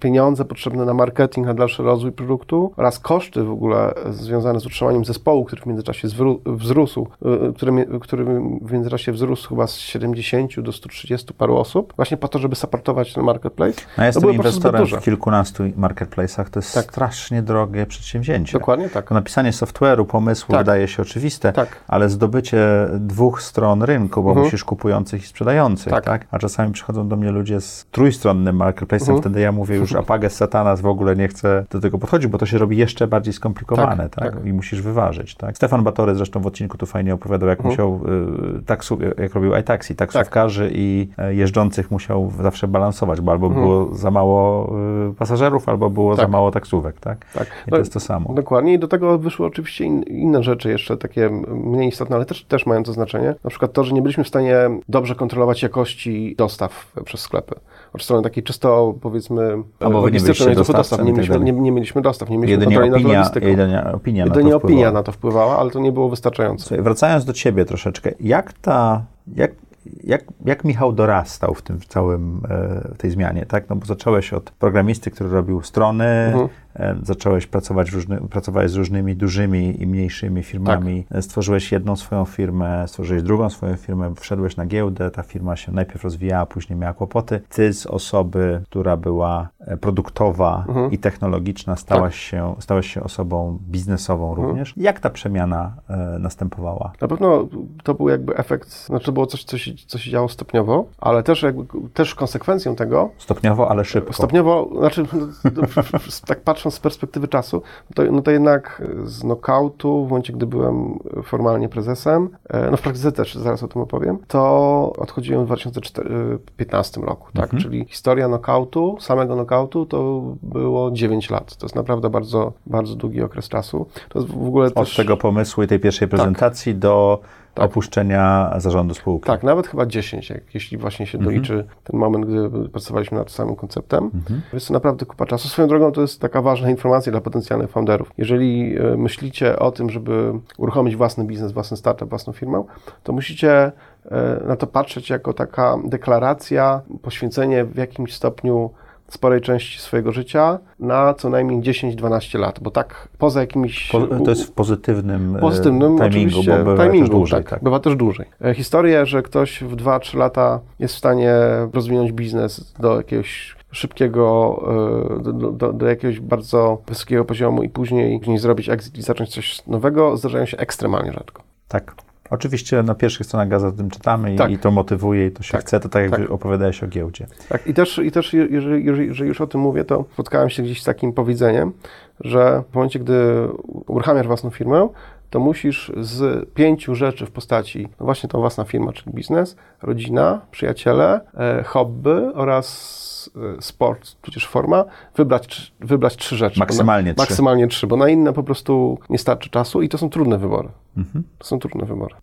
pieniądze potrzebne na marketing, na dalszy rozwój produktu oraz koszty w ogóle związane z utrzymaniem zespołu, który w międzyczasie wzrósł, e, który, który w międzyczasie wzrósł chyba z 70 do 130 paru osób, właśnie po to, żeby supportować ten marketplace. No, ja jestem inwestorem w kilkunastu marketplace'ach. To jest Tak. strasznie drogie przedsięwzięcie. Dokładnie tak. Napisanie software'u, pomysłu Tak. wydaje się oczywiste, Tak. ale zdobycie dwóch stron rynku, bo Mhm. musisz kupujących i sprzedających, tak. Tak. A czasami przychodzą do mnie ludzie z trójstronnym marketplace'em, Mhm. wtedy ja mówię już apages satanas, w ogóle nie chcę do tego podchodzić, bo to się robi jeszcze bardziej skomplikowane, tak? Tak, tak. I musisz wyważyć, tak? Stefan Batory zresztą w odcinku tu fajnie opowiadał, jak Mhm. musiał, y, taksu, jak robił iTaxi, taksówkarzy i e, jeżdżących musiał zawsze balansować, bo albo Mhm. było za mało y, pasażerów, albo było za Tak. mało taksówek, tak? Tak. I No, to jest to samo. Dokładnie i do tego wyszły oczywiście in, inne rzeczy jeszcze takie mniej istotne, ale też, też mające znaczenie. Na przykład to, że nie byliśmy w stanie dobrze kontrolować jakości dostaw przez sklepy. Od strony takiej czysto powiedzmy logistycznej, dostawcą dostaw. Nie tak mieliśmy, nie, nie mieliśmy dostaw, nie mieliśmy Jedynie kontroli nad opinia, logistyką. jedynie opinia na Jedynie to opinia wpływała. na to wpływała, ale to nie było wystarczające. Słuchaj, wracając do ciebie troszeczkę, jak ta, jak, jak, jak Michał dorastał w tym całym, e, w tej zmianie, tak? No bo zacząłeś od programisty, który robił strony, Mhm. E, zacząłeś pracować różny, pracowałeś z różnymi dużymi i mniejszymi firmami. Tak. Stworzyłeś jedną swoją firmę, stworzyłeś drugą swoją firmę, wszedłeś na giełdę, ta firma się najpierw rozwijała, później miała kłopoty. Ty z osoby, która była produktowa mhm. i technologiczna, stałaś, tak. się, stałeś się osobą biznesową mhm. również. Jak ta przemiana e, następowała? Na pewno to był jakby efekt, znaczy było coś, co się, co się działo stopniowo, ale też jakby, też konsekwencją tego... Stopniowo, ale szybko. Stopniowo, znaczy tak patrząc z perspektywy czasu, to, no to jednak z knockoutu, w momencie, gdy byłem formalnie prezesem, e, no w praktyce też, zaraz o tym opowiem, to odchodziłem w 2015 roku, tak? Mhm. Czyli historia knockoutu, samego knockoutu to było 9 lat. To jest naprawdę bardzo, bardzo długi okres czasu. To jest w ogóle Od też... tego pomysłu i tej pierwszej tak. prezentacji tak. do tak. opuszczenia zarządu spółki. Tak, nawet chyba 10, jak, jeśli właśnie się mhm. doliczy ten moment, gdy pracowaliśmy nad samym konceptem. Mhm. Jest to naprawdę kupa czasu. Swoją drogą to jest taka ważna informacja dla potencjalnych founderów. Jeżeli e, myślicie o tym, żeby uruchomić własny biznes, własny startup, własną firmę, to musicie e, na to patrzeć jako taka deklaracja, poświęcenie w jakimś stopniu sporej części swojego życia na co najmniej 10-12 lat, bo tak poza jakimiś... Po, to jest w pozytywnym, e, pozytywnym timingu, bo bywa timingu, też dłużej. Tak, tak, bywa też dłużej. E, historia, że ktoś w 2-3 lata jest w stanie rozwinąć biznes do jakiegoś szybkiego, e, do, do, do, jakiegoś bardzo wysokiego poziomu i później, później zrobić exit i zacząć coś nowego, zdarzają się ekstremalnie rzadko. Tak. Oczywiście na pierwszych stronach gazet o tym czytamy tak. i, to motywuje i to się tak. chce, to tak jak tak. opowiadałeś o giełdzie. Tak, i też, i też jeżeli, jeżeli, już o tym mówię, to spotkałem się gdzieś z takim powiedzeniem, że w momencie, gdy uruchamiasz własną firmę, to musisz z pięciu rzeczy w postaci, no właśnie to własna firma, czyli biznes, rodzina, przyjaciele, e, hobby oraz E, sport, tudzież forma, wybrać, wybrać trzy rzeczy. Maksymalnie na, trzy. Maksymalnie trzy, bo na inne po prostu nie starczy czasu i to są trudne wybory. Mhm. To są trudne wybory.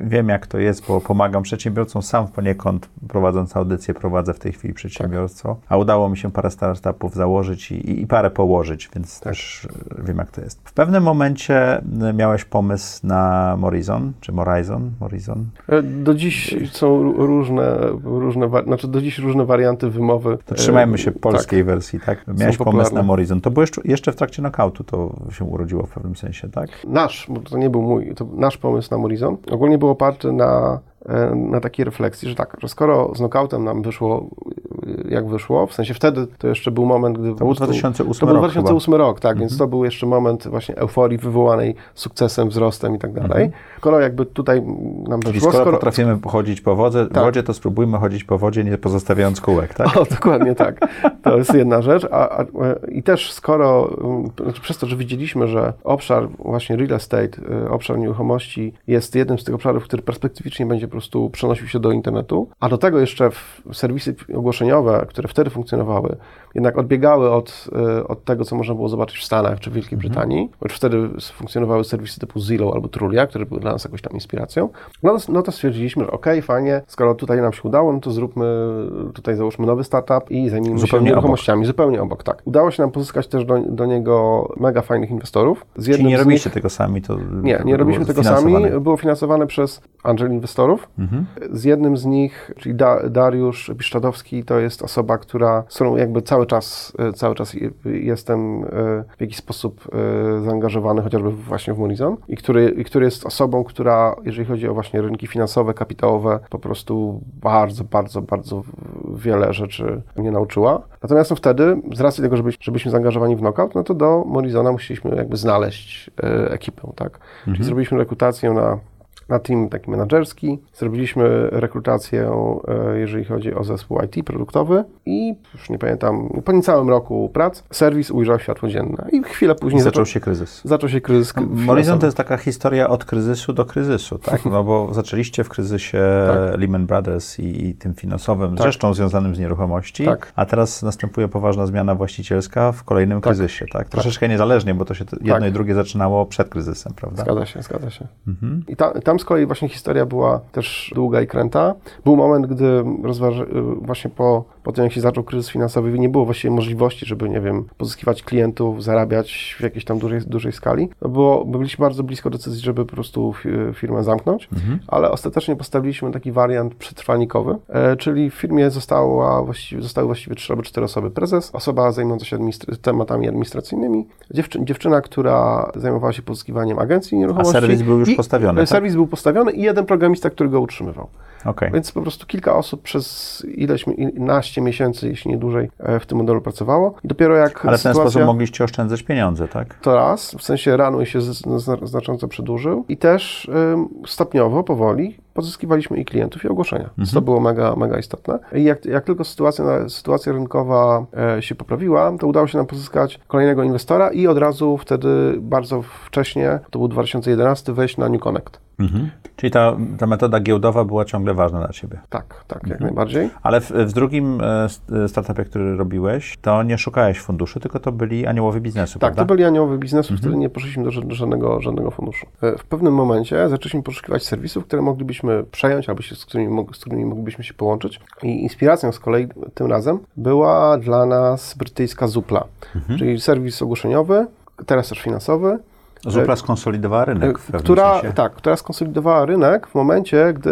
wiem, jak to jest, bo pomagam przedsiębiorcom. Sam poniekąd prowadząc audycję prowadzę w tej chwili przedsiębiorstwo, tak. a udało mi się parę startupów założyć i, i parę położyć, więc tak. też wiem, jak to jest. W pewnym momencie miałeś pomysł na Morizon, czy Morizon? Morizon? E, do dziś są różne, różne, znaczy do dziś różne warianty wymowy to trzymajmy się polskiej tak. wersji, tak? Miałeś pomysł na Morizon. To było jeszcze, w trakcie knockoutu to się urodziło w pewnym sensie, tak? Nasz, bo to nie był mój, to nasz pomysł na Morizon. Ogólnie był oparty na E, na takiej refleksji, że tak, że skoro z knockoutem nam wyszło jak wyszło, w sensie wtedy to jeszcze był moment, gdy... To był 2008 To był 2008 rok, rok tak, więc mhm. to był jeszcze moment właśnie euforii wywołanej sukcesem, wzrostem i tak dalej. Mhm. Skoro jakby tutaj nam Czyli wyszło... skoro, skoro potrafimy chodzić po wodzie, tak. wodzie, to spróbujmy chodzić po wodzie, nie pozostawiając kółek, tak? O, dokładnie tak. To jest jedna rzecz. A, a, I też skoro, znaczy przez to, że widzieliśmy, że obszar właśnie real estate, y, obszar nieruchomości jest jednym z tych obszarów, który perspektywicznie będzie prostu przenosił się do internetu, a do tego jeszcze serwisy ogłoszeniowe, które wtedy funkcjonowały, jednak odbiegały od, e, od tego, co można było zobaczyć w Stanach czy w Wielkiej mhm. Brytanii, już wtedy funkcjonowały serwisy typu Zillow albo Trulia, które były dla nas jakąś tam inspiracją. No, no to stwierdziliśmy, że okej, okay, fajnie, skoro tutaj nam się udało, no to zróbmy, tutaj załóżmy nowy startup i zajmijmy zupełnie się nieruchomościami. Obok. Zupełnie obok, tak. Udało się nam pozyskać też do, do niego mega fajnych inwestorów. Z Czyli nie robiliście nich... tego sami? To nie, nie robiliśmy tego sami. Było finansowane przez angel inwestorów. Mhm. Z jednym z nich, czyli da, Dariusz Biszczadowski, to jest osoba, która, z którą jakby cały czas, e, cały czas jestem e, w jakiś sposób e, zaangażowany, chociażby właśnie w Morizon i który, i który jest osobą, która, jeżeli chodzi o właśnie rynki finansowe, kapitałowe, po prostu bardzo, bardzo, bardzo wiele rzeczy mnie nauczyła. Natomiast no wtedy, z racji tego, żeby, żebyśmy zaangażowani w knockout, no to do Morizona musieliśmy jakby znaleźć ekipę, tak? Mhm. Czyli zrobiliśmy rekrutację na na team taki menedżerski. Zrobiliśmy rekrutację, e, jeżeli chodzi o zespół IT produktowy i już nie pamiętam, po niecałym roku prac serwis ujrzał światło dzienne. I chwilę później zaczął, zaczął się kryzys. Zaczął się kryzys. Horizon to jest taka historia od kryzysu do kryzysu, tak? No bo zaczęliście w kryzysie tak. Lehman Brothers i, i tym finansowym, tak. zresztą związanym z nieruchomości, tak. a teraz następuje poważna zmiana właścicielska w kolejnym tak. kryzysie, tak? Troszeczkę niezależnie, bo to się jedno tak. i drugie zaczynało przed kryzysem, prawda? Zgadza się, zgadza się. Mhm. I ta, tam z kolei właśnie historia była też długa i kręta. Był moment, gdy rozważy, właśnie po po tym jak się zaczął kryzys finansowy, nie było właściwie możliwości, żeby, nie wiem, pozyskiwać klientów, zarabiać w jakiejś tam dużej, dużej skali, no bo byliśmy bardzo blisko decyzji, żeby po prostu firmę zamknąć, mhm. ale ostatecznie postawiliśmy taki wariant przetrwalnikowy, e, czyli w firmie została właściwie, zostały właściwie trzy albo cztery osoby. Prezes, osoba zajmująca się administra tematami administracyjnymi, dziewczy dziewczyna, która zajmowała się pozyskiwaniem agencji nieruchomości. A serwis był już postawiony, tak? Serwis był postawiony i jeden programista, który go utrzymywał. Okay. Więc po prostu kilka osób przez ileś, naście miesięcy, jeśli nie dłużej, e, w tym modelu pracowało. I dopiero jak Ale w ten sposób mogliście oszczędzać pieniądze, tak? To raz, w sensie runway się znacząco przedłużył i też stopniowo, powoli pozyskiwaliśmy i klientów, i ogłoszenia. Mhm. To było mega, mega istotne. I jak, jak tylko sytuacja, sytuacja rynkowa e, się poprawiła, to udało się nam pozyskać kolejnego inwestora i od razu wtedy bardzo wcześnie, to był 2011, wejść na New Connect. Mhm. Czyli ta, ta metoda giełdowa była ciągle ważna dla Ciebie. Tak, tak, jak mhm. najbardziej. Ale w, w drugim e, e, startupie, który robiłeś, to nie szukałeś funduszy, tylko to byli aniołowie biznesu, Tak, prawda? to byli aniołowie biznesu, mhm. wtedy nie poszliśmy do, do, żadnego, żadnego funduszu. E, w pewnym momencie zaczęliśmy poszukiwać serwisów, które moglibyśmy przejąć, albo się, z, którymi, z którymi moglibyśmy się połączyć. I inspiracją z kolei tym razem była dla nas brytyjska Zupla, mhm. czyli serwis ogłoszeniowy, teraz też finansowy, Zupla skonsolidowała rynek. W która, sensie. tak, która skonsolidowała rynek w momencie, gdy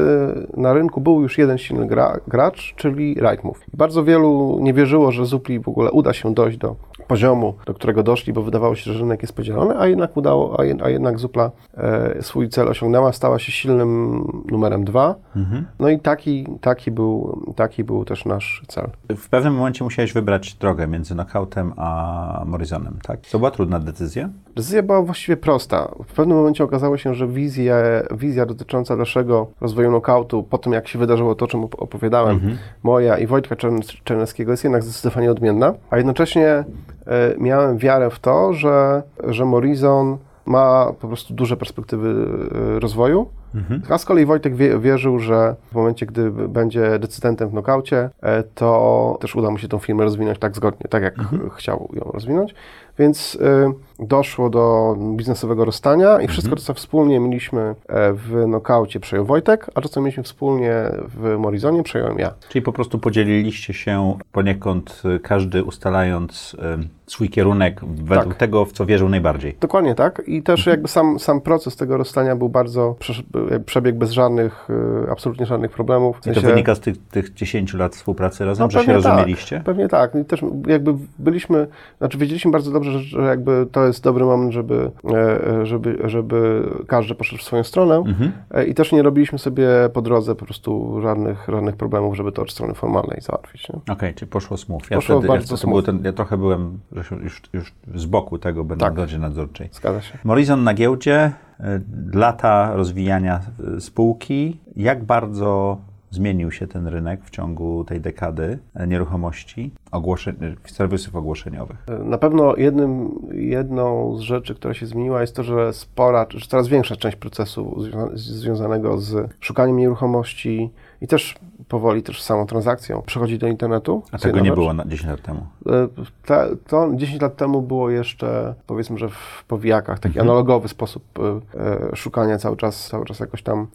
na rynku był już jeden silny gra, gracz, czyli Rightmove. Bardzo wielu nie wierzyło, że Zupli w ogóle uda się dojść do poziomu, do którego doszli, bo wydawało się, że rynek jest podzielony, a jednak udało, a, jednak Zupla e, swój cel osiągnęła, stała się silnym numerem dwa. Mhm. No i taki, taki, był, taki był też nasz cel. W pewnym momencie musiałeś wybrać drogę między Knockoutem a Morizonem, tak? To była trudna decyzja? Decyzja była właściwie prosta. W pewnym momencie okazało się, że wizja, wizja dotycząca dalszego rozwoju knockoutu, po tym jak się wydarzyło to, o czym opowiadałem, mhm. moja i Wojtka Czerneckiego jest jednak zdecydowanie odmienna, a jednocześnie e, miałem wiarę w to, że, że Morizon ma po prostu duże perspektywy e, rozwoju. Mhm. A z kolei Wojtek wie, wierzył, że w momencie, gdy będzie decydentem w nokaucie, e, to też uda mu się tą firmę rozwinąć tak zgodnie, tak jak mhm. chciał ją rozwinąć. Więc y, doszło do biznesowego rozstania i wszystko, mhm. co wspólnie mieliśmy e, w nokaucie przejął Wojtek, a to, co mieliśmy wspólnie w Morizonie przejąłem ja. Czyli po prostu podzieliliście się poniekąd, y, każdy ustalając y, swój kierunek według tak. tego, w co wierzył najbardziej. Dokładnie tak. I też mhm. jakby sam, sam proces tego rozstania był bardzo, przebieg bez żadnych, absolutnie żadnych problemów. W sensie... I to wynika z tych, tych 10 lat współpracy razem, no, że się tak, rozumieliście? Pewnie tak. I też jakby byliśmy, znaczy wiedzieliśmy bardzo dobrze, że jakby to jest dobry moment, żeby, e, żeby, żeby każdy poszedł w swoją stronę mhm. E, i też nie robiliśmy sobie po drodze po prostu żadnych, żadnych problemów, żeby to od strony formalnej załatwić. Okej, okay, czyli poszło smooth. Ja, poszło wtedy, bardzo ja, smooth. Ten, ja trochę byłem już, już z boku tego, będę tak. w Radzie Nadzorczej. Zgadza się. Morrison na giełdzie, e, lata rozwijania spółki. Jak bardzo zmienił się ten rynek w ciągu tej dekady nieruchomości, ogłoszeń, serwisów ogłoszeniowych? Na pewno jednym, jedną z rzeczy, która się zmieniła jest to, że spora, że coraz większa część procesu związanego z szukaniem nieruchomości i też powoli też samą transakcją przechodzi do internetu. A tego nie rzecz. było 10 lat temu? E, to 10 lat temu było jeszcze, powiedzmy, że w powijakach, taki mhm. analogowy sposób e, szukania cały czas, cały czas jakoś tam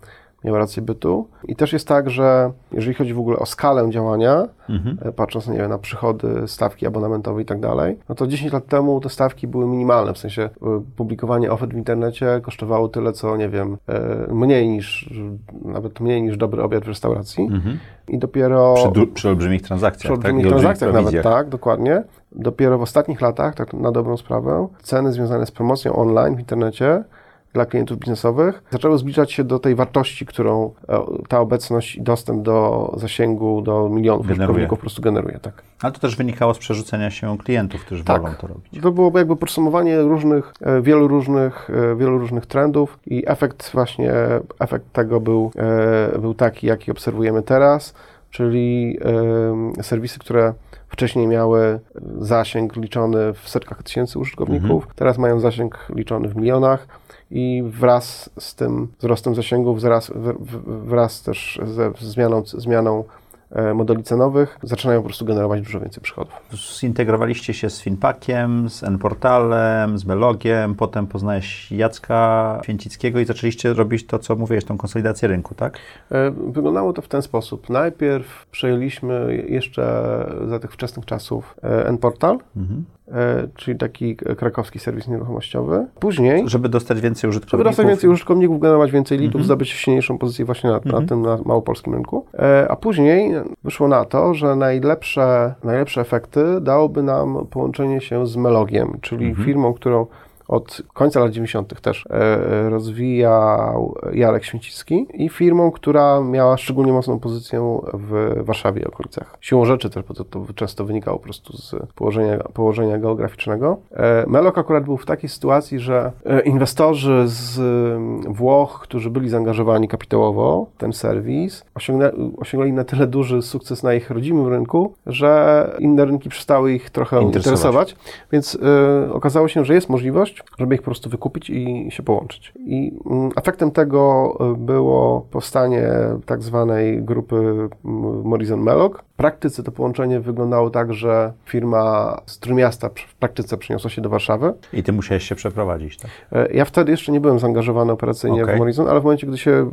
miał rację bytu. I też jest tak, że jeżeli chodzi w ogóle o skalę działania, mhm. E, patrząc nie wiem, na przychody, stawki abonamentowe i tak dalej, no to 10 lat temu te stawki były minimalne, w sensie e, publikowanie ofert w internecie kosztowało tyle, co nie wiem, e, mniej niż, nawet mniej niż dobry obiad w restauracji. Mhm. I dopiero... Przy, przy olbrzymich transakcjach, Przy olbrzymich tak? transakcjach nawet, tak, dokładnie. Dopiero w ostatnich latach, tak na dobrą sprawę, ceny związane z promocją online w internecie dla klientów biznesowych zaczęły zbliżać się do tej wartości, którą e, ta obecność i dostęp do zasięgu, do milionów użytkowników po prostu generuje. Tak. Ale to też wynikało z przerzucenia się klientów, którzy tak. wolą to robić. To było jakby podsumowanie różnych, e, wielu różnych, e, wielu różnych trendów i efekt właśnie, efekt tego był, był taki, jaki obserwujemy teraz, czyli serwisy, które wcześniej miały zasięg liczony w setkach tysięcy użytkowników, mhm. teraz mają zasięg liczony w milionach i wraz z tym wzrostem zasięgów, wraz, wraz też ze zmianą, zmianą e, modeli cenowych, zaczynają po prostu generować dużo więcej przychodów. Zintegrowaliście się z Finpackiem, z N-Portalem, z Melogiem, potem poznałeś Jacka Święcickiego i zaczęliście robić to, co mówiłeś, tą konsolidację rynku, tak? E, wyglądało to w ten sposób. Najpierw przejęliśmy jeszcze za tych wczesnych czasów e, N-Portal, mhm. E, czyli taki krakowski serwis nieruchomościowy. Później... Żeby dostać więcej użytkowników. Żeby dostać więcej użytkowników, generować więcej leadów, mhm. zdobyć silniejszą pozycję właśnie na, na mhm. tym na małopolskim rynku. A później wyszło na to, że najlepsze, najlepsze efekty dałoby nam połączenie się z Melogiem, czyli firmą, którą od końca lat 90. też e, rozwijał Jarek Święcicki i firmą, która miała szczególnie mocną pozycję w Warszawie i okolicach. Siłą rzeczy też, bo to, to często wynikało po prostu z położenia, położenia geograficznego. E, Melok akurat był w takiej sytuacji, że e, inwestorzy z Włoch, którzy byli zaangażowani kapitałowo w ten serwis, osiągnęli, osiągnęli na tyle duży sukces na ich rodzimym rynku, że inne rynki przestały ich trochę interesować. interesować więc okazało się, że jest możliwość, żeby ich po prostu wykupić i się połączyć. I mm, efektem tego y, było powstanie tak zwanej grupy Morrison Mellog, praktyce to połączenie wyglądało tak, że firma z Trójmiasta w praktyce przeniosła się do Warszawy. I ty musiałeś się przeprowadzić, tak? E, ja wtedy jeszcze nie byłem zaangażowany operacyjnie okay. w Horizon, ale w momencie, gdy się,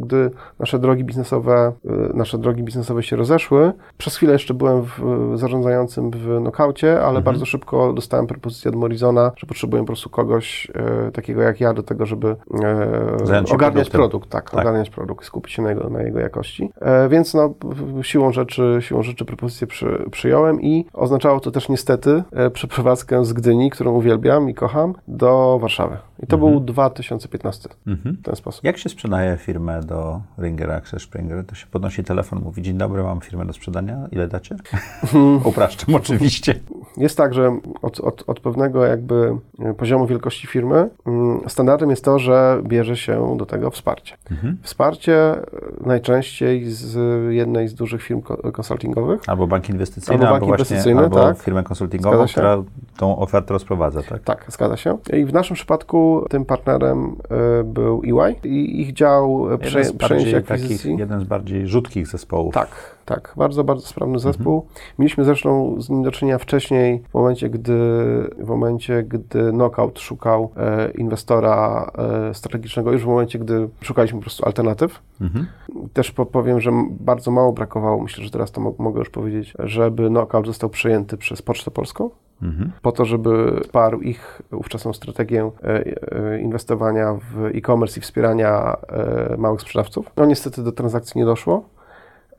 gdy nasze drogi biznesowe, e, nasze drogi biznesowe się rozeszły, przez chwilę jeszcze byłem w, zarządzającym w nokaucie, ale mhm. bardzo szybko dostałem propozycję od Morizona, że potrzebuję po prostu kogoś e, takiego jak ja do tego, żeby e, ogarniać produkt, tak, tak, ogarniać produkt, skupić się na jego, na jego jakości. E, więc no, siłą rzeczy siłą rzeczy propozycję przy, przyjąłem i oznaczało to też niestety e, przeprowadzkę z Gdyni, którą uwielbiam i kocham, do Warszawy. I to mhm. był 2015 mhm. w ten sposób. Jak się sprzedaje firmę do Ringer Access Springer? To się podnosi telefon, mówi dzień dobry, mam firmę do sprzedania, ile dacie? Upraszczam oczywiście. Jest tak, że od, od, od pewnego jakby poziomu wielkości firmy mm, standardem jest to, że bierze się do tego wsparcie. Mhm. Wsparcie e, najczęściej z jednej z dużych firm konsultingowych. Albo bank inwestycyjny, albo, bank albo inwestycyjny, właśnie, albo tak. firmę konsultingową, która tą ofertę rozprowadza, tak? Tak, zgadza się. I w naszym przypadku tym partnerem y, był EY i ich dział prze, przejęcia akwizycji. Takich, jeden z bardziej rzutkich zespołów. Tak, tak. Bardzo, bardzo sprawny zespół. Mhm. Mieliśmy zresztą z nim do czynienia wcześniej, w momencie, gdy, w momencie, gdy Knockout szukał e, inwestora e, strategicznego, już w momencie, gdy szukaliśmy po prostu alternatyw. Mhm. Też powiem, że bardzo mało brakowało, myślę, że teraz to mogę już powiedzieć, żeby Knockout został przejęty przez Pocztę Polską. Mhm. Po to, żeby wsparł ich ówczesną strategię e, e, inwestowania w e-commerce i wspierania e, małych sprzedawców. No niestety do transakcji nie doszło.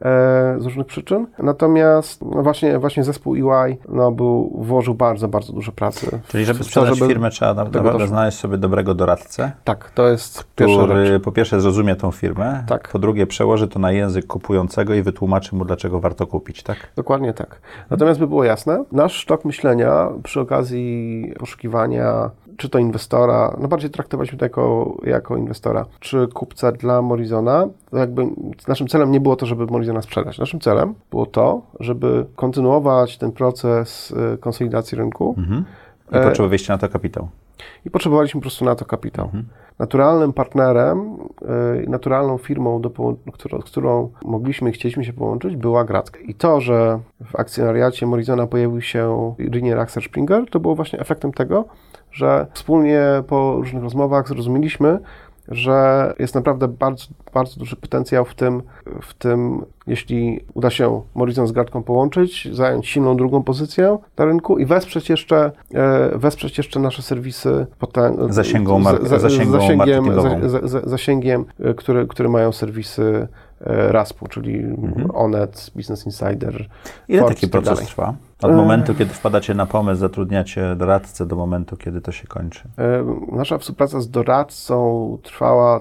E, z różnych przyczyn. Natomiast no właśnie, właśnie zespół EY no, był, włożył bardzo, bardzo dużo pracy. Czyli żeby sprzedać żeby firmę trzeba naprawdę znaleźć sobie dobrego doradcę. Tak, to jest który po pierwsze zrozumie tą firmę, tak. po drugie przełoży to na język kupującego i wytłumaczy mu, dlaczego warto kupić, tak? Dokładnie tak. Natomiast by było jasne, nasz sztok myślenia przy okazji poszukiwania czy to inwestora, no bardziej traktowaliśmy to jako, jako inwestora, czy kupca dla Morizona, to jakby naszym celem nie było to, żeby Morizona sprzedać. Naszym celem było to, żeby kontynuować ten proces y, konsolidacji rynku. Mhm. I e, potrzebowaliście na to kapitał. I potrzebowaliśmy po prostu na to kapitał. Mhm. Naturalnym partnerem, y, naturalną firmą, do, którą, z którą mogliśmy i chcieliśmy się połączyć, była Gradzka. I to, że w akcjonariacie Morizona pojawił się Rinier Axel Springer, to było właśnie efektem tego, że wspólnie po różnych rozmowach zrozumieliśmy, że jest naprawdę bardzo, bardzo duży potencjał w tym, w tym, jeśli uda się Morizon z Gradką połączyć, zająć silną drugą pozycję na rynku i wesprzeć jeszcze, e, wesprzeć jeszcze nasze serwisy potem, zasięgą, mar- za, zasięgiem, zasięgiem, zasięgiem e, które, które mają serwisy RASP-u, czyli mhm. Onet, Business Insider. Ile Forbes, taki proces tak trwa? Od momentu, kiedy wpadacie na pomysł, zatrudniacie doradcę, do momentu, kiedy to się kończy? Nasza współpraca z doradcą trwała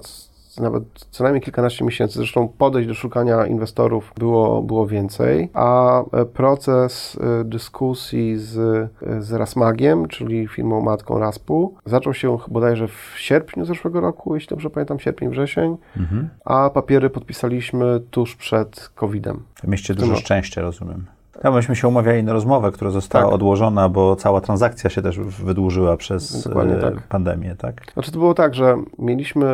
nawet co najmniej kilkanaście miesięcy. Zresztą podejść do szukania inwestorów było, było więcej, a e, proces e, dyskusji z, e, z Rasmagiem, czyli firmą matką Raspu, zaczął się bodajże w sierpniu zeszłego roku, jeśli dobrze pamiętam, sierpień, wrzesień, mhm. a papiery podpisaliśmy tuż przed COVID-em. Mieście dużo szczęścia, rozumiem. Ja myśmy się umawiali na rozmowę, która została tak. odłożona, bo cała transakcja się też wydłużyła przez Dokładnie tak. pandemię, tak? Znaczy to było tak, że mieliśmy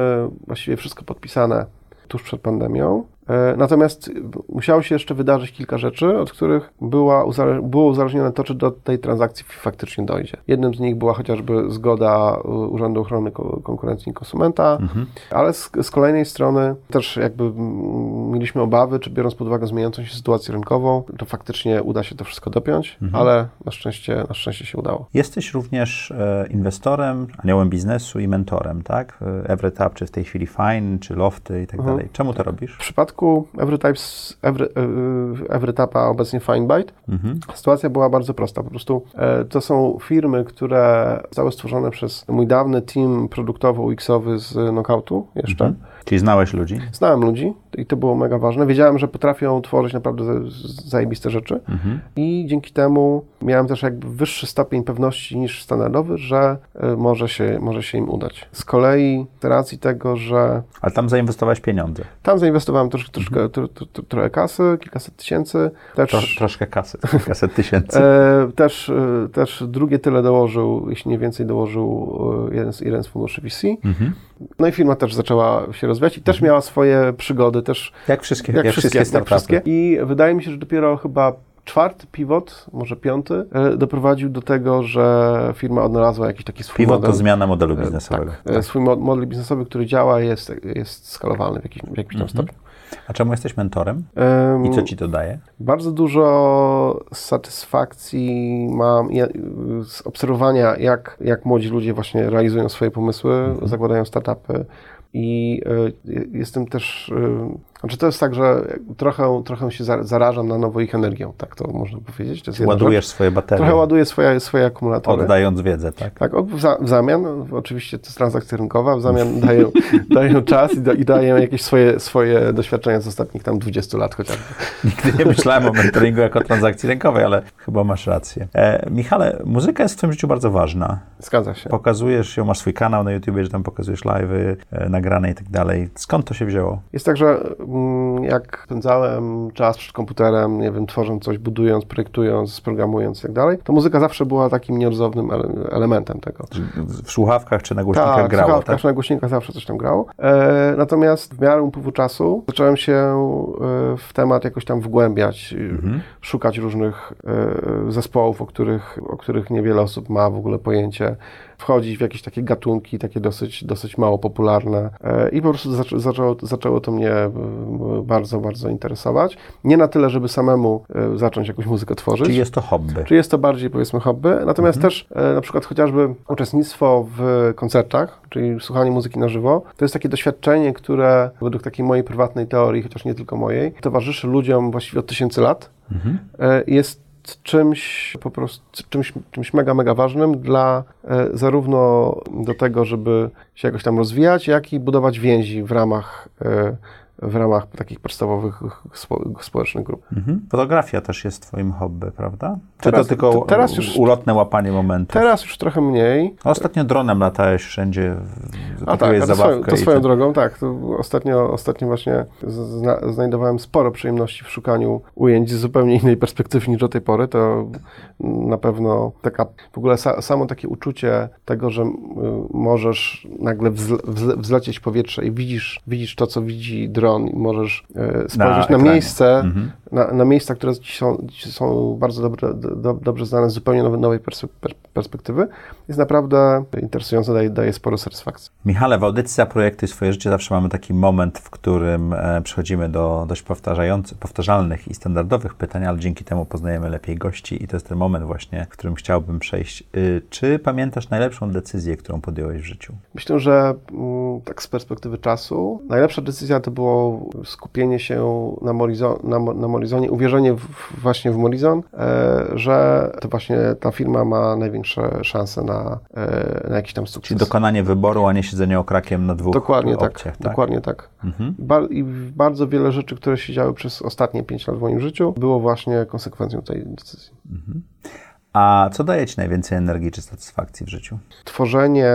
właściwie wszystko podpisane tuż przed pandemią. E, natomiast musiało się jeszcze wydarzyć kilka rzeczy, od których była, było uzależnione to, czy do tej transakcji faktycznie dojdzie. Jednym z nich była chociażby zgoda Urzędu Ochrony Konkurencji i Konsumenta, mhm. ale z, z, kolejnej strony też jakby mieliśmy obawy, czy biorąc pod uwagę zmieniającą się sytuację rynkową, to faktycznie uda się to wszystko dopiąć, mhm. ale na szczęście, na szczęście się udało. Jesteś również e, inwestorem, aniołem biznesu i mentorem, tak? E, EveryTap, czy w tej chwili Fine, czy Lofty i tak mhm. dalej. Czemu to robisz? W przypadku EveryTapes, Every, e, EveryTapa, obecnie FineBite, mhm. sytuacja była bardzo prosta. Po prostu to są firmy, które zostały stworzone przez mój dawny team produktowo-UX-owy z Knockoutu jeszcze. Mhm. Czyli znałeś ludzi? Znałem ludzi i to było mega ważne. Wiedziałem, że potrafią tworzyć naprawdę zajebiste rzeczy mhm. i dzięki temu miałem też jakby wyższy stopień pewności niż standardowy, że y, może się, może się im udać. Z kolei z racji tego, że... Ale tam zainwestowałeś pieniądze? Tam zainwestowałem troszkę, troszkę, mhm. tro, tro, trochę kasy, kilkaset tysięcy. Też, Tro, troszkę kasy, kilkaset tysięcy. E, też, e, też drugie tyle dołożył, jeśli nie więcej dołożył e, jeden z, jeden z funduszy VC. Mhm. No i firma też zaczęła się rozwijać i też mhm. miała swoje przygody, też... Jak wszystkie, jak, jak wszystkie, wszystkie, jak wszystkie. I wydaje mi się, że dopiero chyba czwarty pivot, może piąty, e, doprowadził do tego, że firma odnalazła jakiś taki swój pivot model. to zmiana modelu biznesowego. Tak, tak. swój model biznesowy, który działa, jest, jest skalowalny w jakimś, w jakimś tam mhm. stopniu. A czemu jesteś mentorem? I co ci to daje? Bardzo dużo satysfakcji mam z obserwowania, jak, jak młodzi ludzie właśnie realizują swoje pomysły, mhm. zakładają startupy i y, jestem też y, znaczy to jest tak, że trochę, trochę się zarażam na nowo ich energią, tak to można powiedzieć. To Ładujesz swoje baterie. Trochę ładuję swoje, swoje akumulatory. Oddając wiedzę, tak? Tak, w, za, w zamian, oczywiście to jest transakcja rynkowa, w zamian dają, dają czas i, da, i, dają jakieś swoje, swoje doświadczenia z ostatnich tam 20 lat chociażby. Nigdy nie myślałem o mentoringu jako transakcji rynkowej, ale chyba masz rację. E, Michale, muzyka jest w Twoim życiu bardzo ważna. Zgadza się. Pokazujesz ją, masz swój kanał na YouTube, że tam pokazujesz live'y, e, nagrane i tak dalej. Skąd to się wzięło? Jest tak, że jak spędzałem czas przed komputerem, nie wiem, tworząc coś, budując, projektując, programując i tak dalej, to muzyka zawsze była takim nieodzownym elementem tego. W słuchawkach czy na głośnikach tak, grało, w słuchawkach tak? czy na głośnikach zawsze coś tam grało. E, natomiast w miarę upływu czasu zacząłem się e, w temat jakoś tam wgłębiać, mhm. szukać różnych e, zespołów, o których, o których niewiele osób ma w ogóle pojęcie wchodzić w jakieś takie gatunki, takie dosyć, dosyć mało popularne e, i po prostu zaczęło, zaczęło to mnie e, bardzo, bardzo interesować. Nie na tyle, żeby samemu e, zacząć jakąś muzykę tworzyć. Czy jest to hobby? Czy jest to bardziej, powiedzmy, hobby. Natomiast mhm. też na przykład chociażby uczestnictwo w koncertach, czyli słuchanie muzyki na żywo, to jest takie doświadczenie, które według takiej mojej prywatnej teorii, chociaż nie tylko mojej, towarzyszy ludziom właściwie od tysięcy lat. Mhm. Jest czymś po prostu, czymś, czymś mega, mega ważnym dla e, zarówno do tego, żeby się jakoś tam rozwijać, jak i budować więzi w ramach e, w ramach takich podstawowych społecznych grup. Mhm. Fotografia też jest twoim hobby, prawda? Czy teraz, to tylko teraz już, ulotne łapanie momentów? Teraz już trochę mniej. Ostatnio dronem latałeś wszędzie, a tak, a to, swoją, to swoją drogą, tak. ostatnio, ostatnio właśnie zna, znajdowałem sporo przyjemności w szukaniu ujęć z zupełnie innej perspektywy niż do tej pory. To na pewno taka, w ogóle sa, samo takie uczucie tego, że y, możesz nagle wzle, wzlecieć w powietrze i widzisz, widzisz to, co widzi dron, i możesz e, spojrzeć na, na miejsce, mhm. na, na, miejsca, które ci są, ci są bardzo dobre, do, dobrze znane z zupełnie nowej, nowej perspektywy, jest naprawdę interesujące, daje, daje sporo satysfakcji. Michale, w audycji za projekty swoje życie zawsze mamy taki moment, w którym e, przechodzimy do dość powtarzających, powtarzalnych i standardowych pytań, ale dzięki temu poznajemy lepiej gości i to jest ten moment właśnie, w którym chciałbym przejść. Y, czy pamiętasz najlepszą decyzję, którą podjąłeś w życiu? Myślę, że mm, tak z perspektywy czasu, najlepsza decyzja to było skupienie się na, Morizon, na, na Morizonie, uwierzenie w, właśnie w Morizon, e, że to właśnie ta firma ma największe szanse na, e, na jakiś tam sukces. Czyli dokonanie wyboru, a nie siedzenie okrakiem na dwóch Dokładnie tak, opcjach, tak, tak. Dokładnie tak. Mhm. I bardzo wiele rzeczy, które się działy przez ostatnie pięć lat w moim życiu, było właśnie konsekwencją tej decyzji. Mhm. A co daje Ci najwięcej energii czy satysfakcji w życiu? Tworzenie,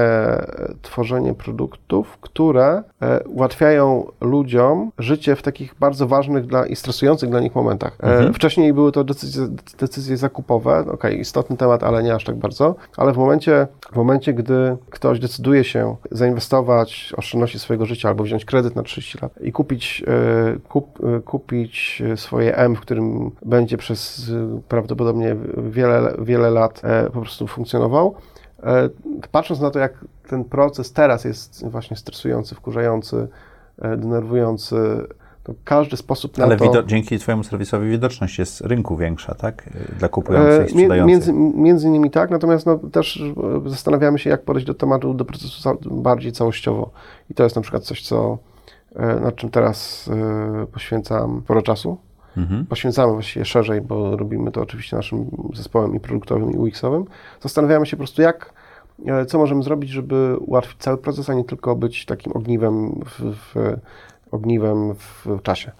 tworzenie produktów, które e, ułatwiają ludziom życie w takich bardzo ważnych dla, i stresujących dla nich momentach. E, mhm. Wcześniej były to decyzje, decyzje zakupowe, ok, istotny temat, ale nie aż tak bardzo, ale w momencie, w momencie, gdy ktoś decyduje się zainwestować oszczędności swojego życia albo wziąć kredyt na 30 lat i kupić, e, kup, kupić swoje M, w którym będzie przez prawdopodobnie wiele, wiele lat e, po prostu funkcjonował. E, patrząc na to, jak ten proces teraz jest właśnie stresujący, wkurzający, e, denerwujący, to każdy sposób na Ale to... Ale dzięki Twojemu serwisowi widoczność jest rynku większa, tak? Dla kupujących i sprzedających. Między, między innymi tak, natomiast no, też zastanawiamy się, jak podejść do tematu, do procesu bardziej całościowo. I to jest na przykład coś, co, nad czym teraz poświęcam sporo czasu mhm. poświęcamy właściwie szerzej, bo robimy to oczywiście naszym zespołem i produktowym, i UX-owym, zastanawiamy się po prostu, jak, e, co możemy zrobić, żeby ułatwić cały proces, a nie tylko być takim ogniwem w, w ogniwem w czasie.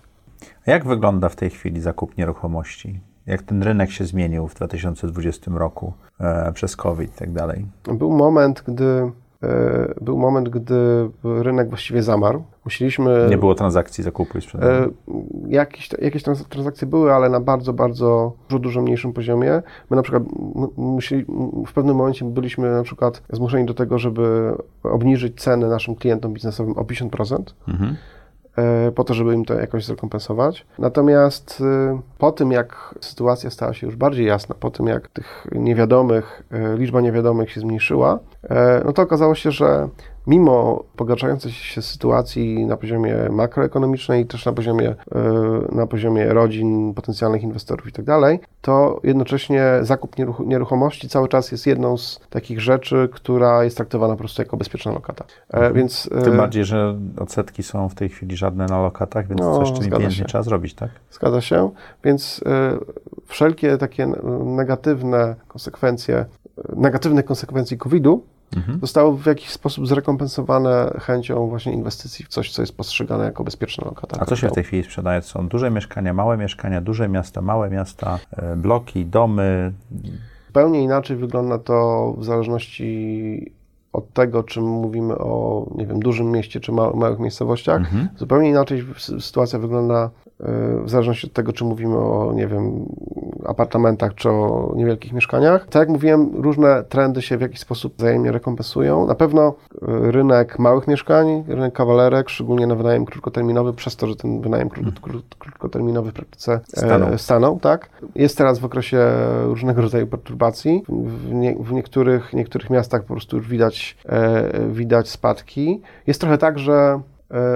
A jak wygląda w tej chwili zakup nieruchomości? Jak ten rynek się zmienił w 2020 roku e, przez COVID i tak dalej? Był moment, gdy był moment, gdy rynek właściwie zamarł. Musieliśmy... Nie było transakcji zakupu i sprzedaży? E, jakieś, jakieś transakcje były, ale na bardzo, bardzo dużo, dużo mniejszym poziomie. My na przykład musieli, w pewnym momencie byliśmy na przykład zmuszeni do tego, żeby obniżyć ceny naszym klientom biznesowym o 50%. Mhm. E, po to, żeby im to jakoś zrekompensować. Natomiast po tym, jak sytuacja stała się już bardziej jasna, po tym, jak tych niewiadomych, liczba niewiadomych się zmniejszyła, E, no to okazało się, że mimo pogarszającej się sytuacji na poziomie makroekonomicznej i też na poziomie, e, na poziomie rodzin, potencjalnych inwestorów i tak dalej, to jednocześnie zakup nieruchomości cały czas jest jedną z takich rzeczy, która jest traktowana po prostu jako bezpieczna lokata. E, mhm. Więc, Tym bardziej, że odsetki są w tej chwili żadne na lokatach, więc no, coś, czym pieniężnie trzeba zrobić, tak? Zgadza się, więc wszelkie takie negatywne konsekwencje, negatywne konsekwencje COVID-u mhm. zostało w jakiś sposób zrekompensowane chęcią właśnie inwestycji w coś, co jest postrzegane jako bezpieczna lokata. A co się w tej chwili sprzedaje? Są duże mieszkania, małe mieszkania, duże miasta, małe miasta, e, bloki, domy? Zupełnie inaczej wygląda to w zależności od tego, czy mówimy o, nie wiem, dużym mieście, czy małych miejscowościach. Mhm. Zupełnie inaczej sytuacja wygląda w zależności od tego, czy mówimy o, nie wiem, apartamentach, czy o niewielkich mieszkaniach. Tak jak mówiłem, różne trendy się w jakiś sposób wzajemnie rekompensują. Na pewno y, rynek małych mieszkań, rynek kawalerek, szczególnie na wynajem krótkoterminowy, przez to, że ten wynajem mhm. krótkoterminowy w praktyce e, stanął. stanął, tak? Jest teraz w okresie różnego rodzaju perturbacji. W, nie, w niektórych, niektórych miastach po prostu już widać, e, widać spadki. Jest trochę tak, że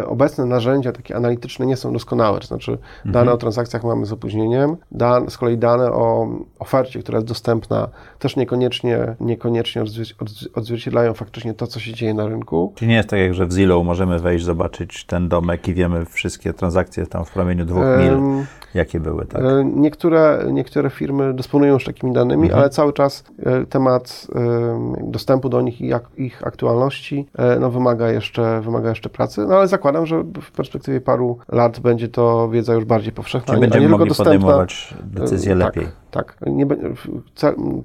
obecne narzędzia takie analityczne nie są doskonałe, to znaczy mhm. dane o transakcjach mamy z opóźnieniem, dan, z kolei dane o ofercie, która jest dostępna, też niekoniecznie, niekoniecznie odzwierciedlają faktycznie to, co się dzieje na rynku. Czyli nie jest tak jak, że w Zillow możemy wejść, zobaczyć ten domek i wiemy wszystkie transakcje tam w promieniu dwóch mil, jakie były, tak? E, niektóre, niektóre firmy dysponują już takimi danymi, mhm. ale cały czas e, temat dostępu do nich i ich aktualności no, wymaga, jeszcze, wymaga jeszcze pracy, no ale zakładam, że w perspektywie paru lat będzie to wiedza już bardziej powszechna. Czyli będziemy mogli podejmować decyzje tak, lepiej. Tak. Nie,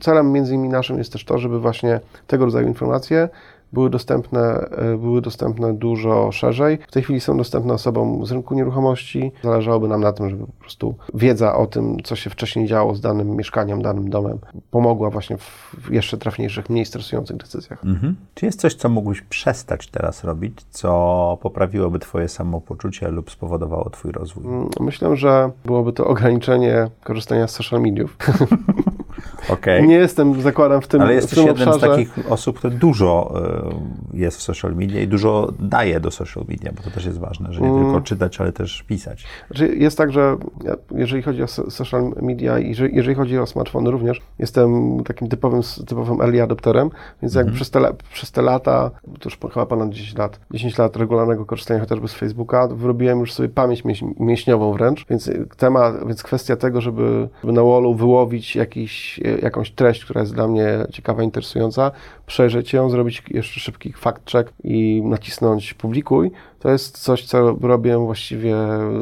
celem między innymi naszym jest też to, żeby właśnie tego rodzaju informacje były dostępne, e, były dostępne dużo szerzej. W tej chwili są dostępne osobom z rynku nieruchomości. Zależałoby nam na tym, żeby po prostu wiedza o tym, co się wcześniej działo z danym mieszkaniem, danym domem, pomogła właśnie w jeszcze trafniejszych, mniej stresujących decyzjach. Mhm. Czy jest coś, co mógłbyś przestać teraz robić, co poprawiłoby Twoje samopoczucie lub spowodowało Twój rozwój? Mm, myślę, że byłoby to ograniczenie korzystania z social mediów. move. Okay. Nie jestem, zakładam, w tym Ale jesteś tym jednym obszarze. z takich osób, które dużo y, jest w social media i dużo daje do social media, bo to też jest ważne, że nie mm. tylko czytać, ale też pisać. Znaczy jest tak, że jeżeli chodzi o social media i jeżeli chodzi o smartfony również, jestem takim typowym, typowym early adopterem, więc jak mm. przez, te, przez te lata, to już chyba ponad 10 lat, 10 lat regularnego korzystania chociażby z Facebooka, wyrobiłem już sobie pamięć mięśniową wręcz, więc temat, więc kwestia tego, żeby, żeby na wallu wyłowić jakiś jakąś treść, która jest dla mnie ciekawa, interesująca, przejrzeć ją, zrobić jeszcze szybki fact check i nacisnąć publikuj, to jest coś, co robię właściwie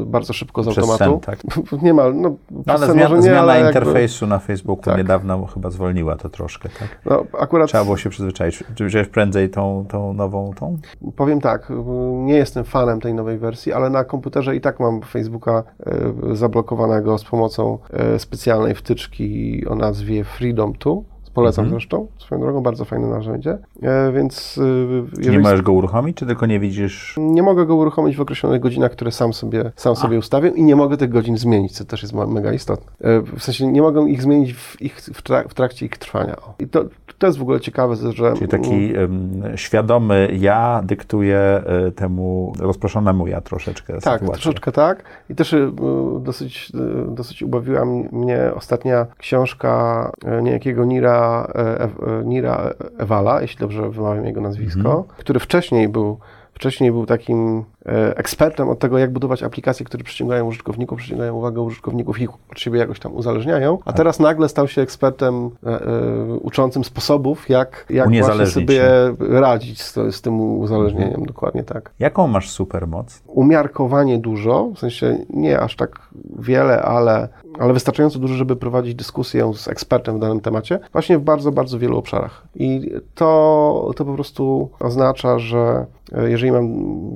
bardzo szybko z Przez automatu. sen, tak? Niemal, no, No, ale sen zmiana, nie, zmiana ale jakby- interfejsu na Facebooku Tak. niedawno chyba zwolniła to troszkę, tak? No, akurat Trzeba było się przyzwyczaić. Czy wziąłeś prędzej tą, tą nową, tą? Powiem tak, nie jestem fanem tej nowej wersji, ale na komputerze i tak mam Facebooka y, zablokowanego z pomocą y, specjalnej wtyczki o nazwie Freedom 2. Polecam Mhm. zresztą, swoją drogą, bardzo fajne narzędzie, E, więc y, Czy nie jeżeli możesz go uruchomić, czy tylko nie widzisz? nie mogę go uruchomić w określonych godzinach, które sam sobie, sam sobie ustawię i nie mogę tych godzin zmienić, co też jest mega istotne. E, W sensie nie mogę ich zmienić w, ich, w, trak- w trakcie ich trwania. O. I to, to jest w ogóle ciekawe, że... Czyli taki em, świadomy ja dyktuje e, temu rozproszonemu ja troszeczkę Tak, sytuację. troszeczkę tak. I też y, dosyć, y, dosyć ubawiła mnie ostatnia książka y, niejakiego Nira, e, e, Nira Ewala, jeśli dobrze wymawiam jego nazwisko, który wcześniej był Wcześniej był takim e, ekspertem od tego, jak budować aplikacje, które przyciągają użytkowników, przyciągają uwagę użytkowników i ich od siebie jakoś tam uzależniają, a teraz nagle stał się ekspertem e, e, uczącym sposobów, jak, jak właśnie sobie radzić z, z tym uzależnieniem, dokładnie tak. Jaką masz supermoc? umiarkowanie dużo, w sensie nie aż tak wiele, ale, ale wystarczająco dużo, żeby prowadzić dyskusję z ekspertem w danym temacie, właśnie w bardzo, bardzo wielu obszarach. I to, to po prostu oznacza, że e, jeżeli mam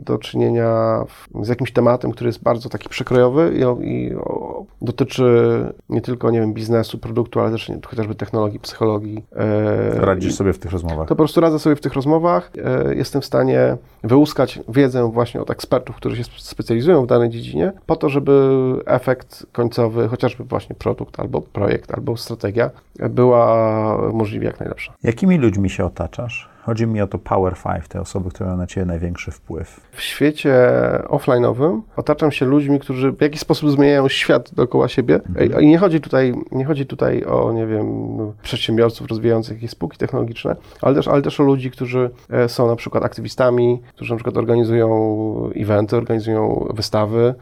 do czynienia z jakimś tematem, który jest bardzo taki przekrojowy i, i o, dotyczy nie tylko, nie wiem, biznesu, produktu, ale też nie, chociażby technologii, psychologii. e, Radzisz sobie w tych rozmowach? to po prostu radzę sobie w tych rozmowach. E, Jestem w stanie wyłuskać wiedzę właśnie od ekspertów, którzy się sp- specjalizują w danej dziedzinie, po to, żeby efekt końcowy, chociażby właśnie produkt, albo projekt, albo strategia, była możliwie jak najlepsza. Jakimi ludźmi się otaczasz? Chodzi mi o to Power Five, te osoby, które mają na ciebie największy wpływ. W świecie offline'owym otaczam się ludźmi, którzy w jakiś sposób zmieniają świat dookoła siebie. I nie chodzi tutaj, nie chodzi tutaj o, nie wiem, przedsiębiorców rozwijających jakieś spółki technologiczne, ale też, ale też o ludzi, którzy e, są na przykład aktywistami, którzy na przykład organizują eventy, organizują wystawy.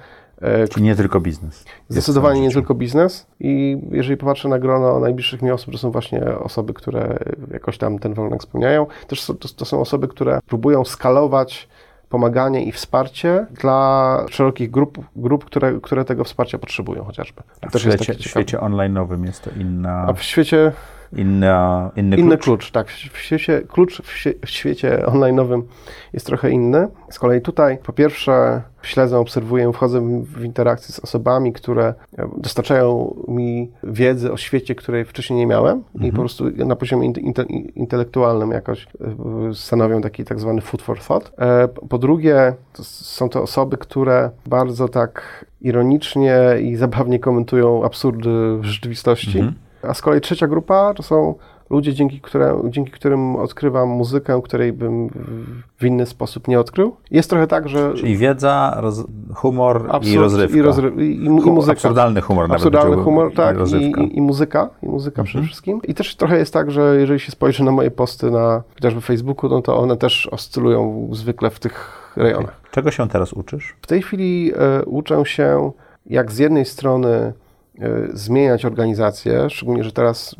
E, Czyli nie tylko biznes. Zdecydowanie nie tylko biznes i jeżeli popatrzę na grono najbliższych mi osób, to są właśnie osoby, które jakoś tam ten warunek spełniają. Też to, to są osoby, które próbują skalować pomaganie i wsparcie dla szerokich grup, grup które, które tego wsparcia potrzebują chociażby. To A w świecie, w świecie online'owym jest to inna, A w świecie inna, inny, inny klucz. klucz, tak. W świecie, klucz w, świecie online'owym jest trochę inny. Z kolei tutaj, po pierwsze, śledzę, obserwuję, wchodzę w, interakcje z osobami, które e, dostarczają mi wiedzy o świecie, której wcześniej nie miałem i po prostu na poziomie inte, inte, intelektualnym jakoś e, stanowią taki tak zwany food for thought. E, Po drugie, to są to osoby, które bardzo tak ironicznie i zabawnie komentują absurdy w rzeczywistości. Mhm. A z kolei trzecia grupa to są ludzie, dzięki, które, dzięki którym odkrywam muzykę, której bym w- inny sposób nie odkrył. Jest trochę tak, że Czyli wiedza, roz, humor i absurd rozrywka. I, rozry- i, i, i muzyka. Absurdalny humor nawet. Absurdalny powiedziałbym, humor, tak, i, i, i muzyka, i muzyka przede wszystkim. I też trochę jest tak, że jeżeli się spojrzy na moje posty na chociażby Facebooku, no to one też oscylują zwykle w tych rejonach. Czego się teraz uczysz? W tej chwili e, uczę się, jak z jednej strony zmieniać organizację, szczególnie, że teraz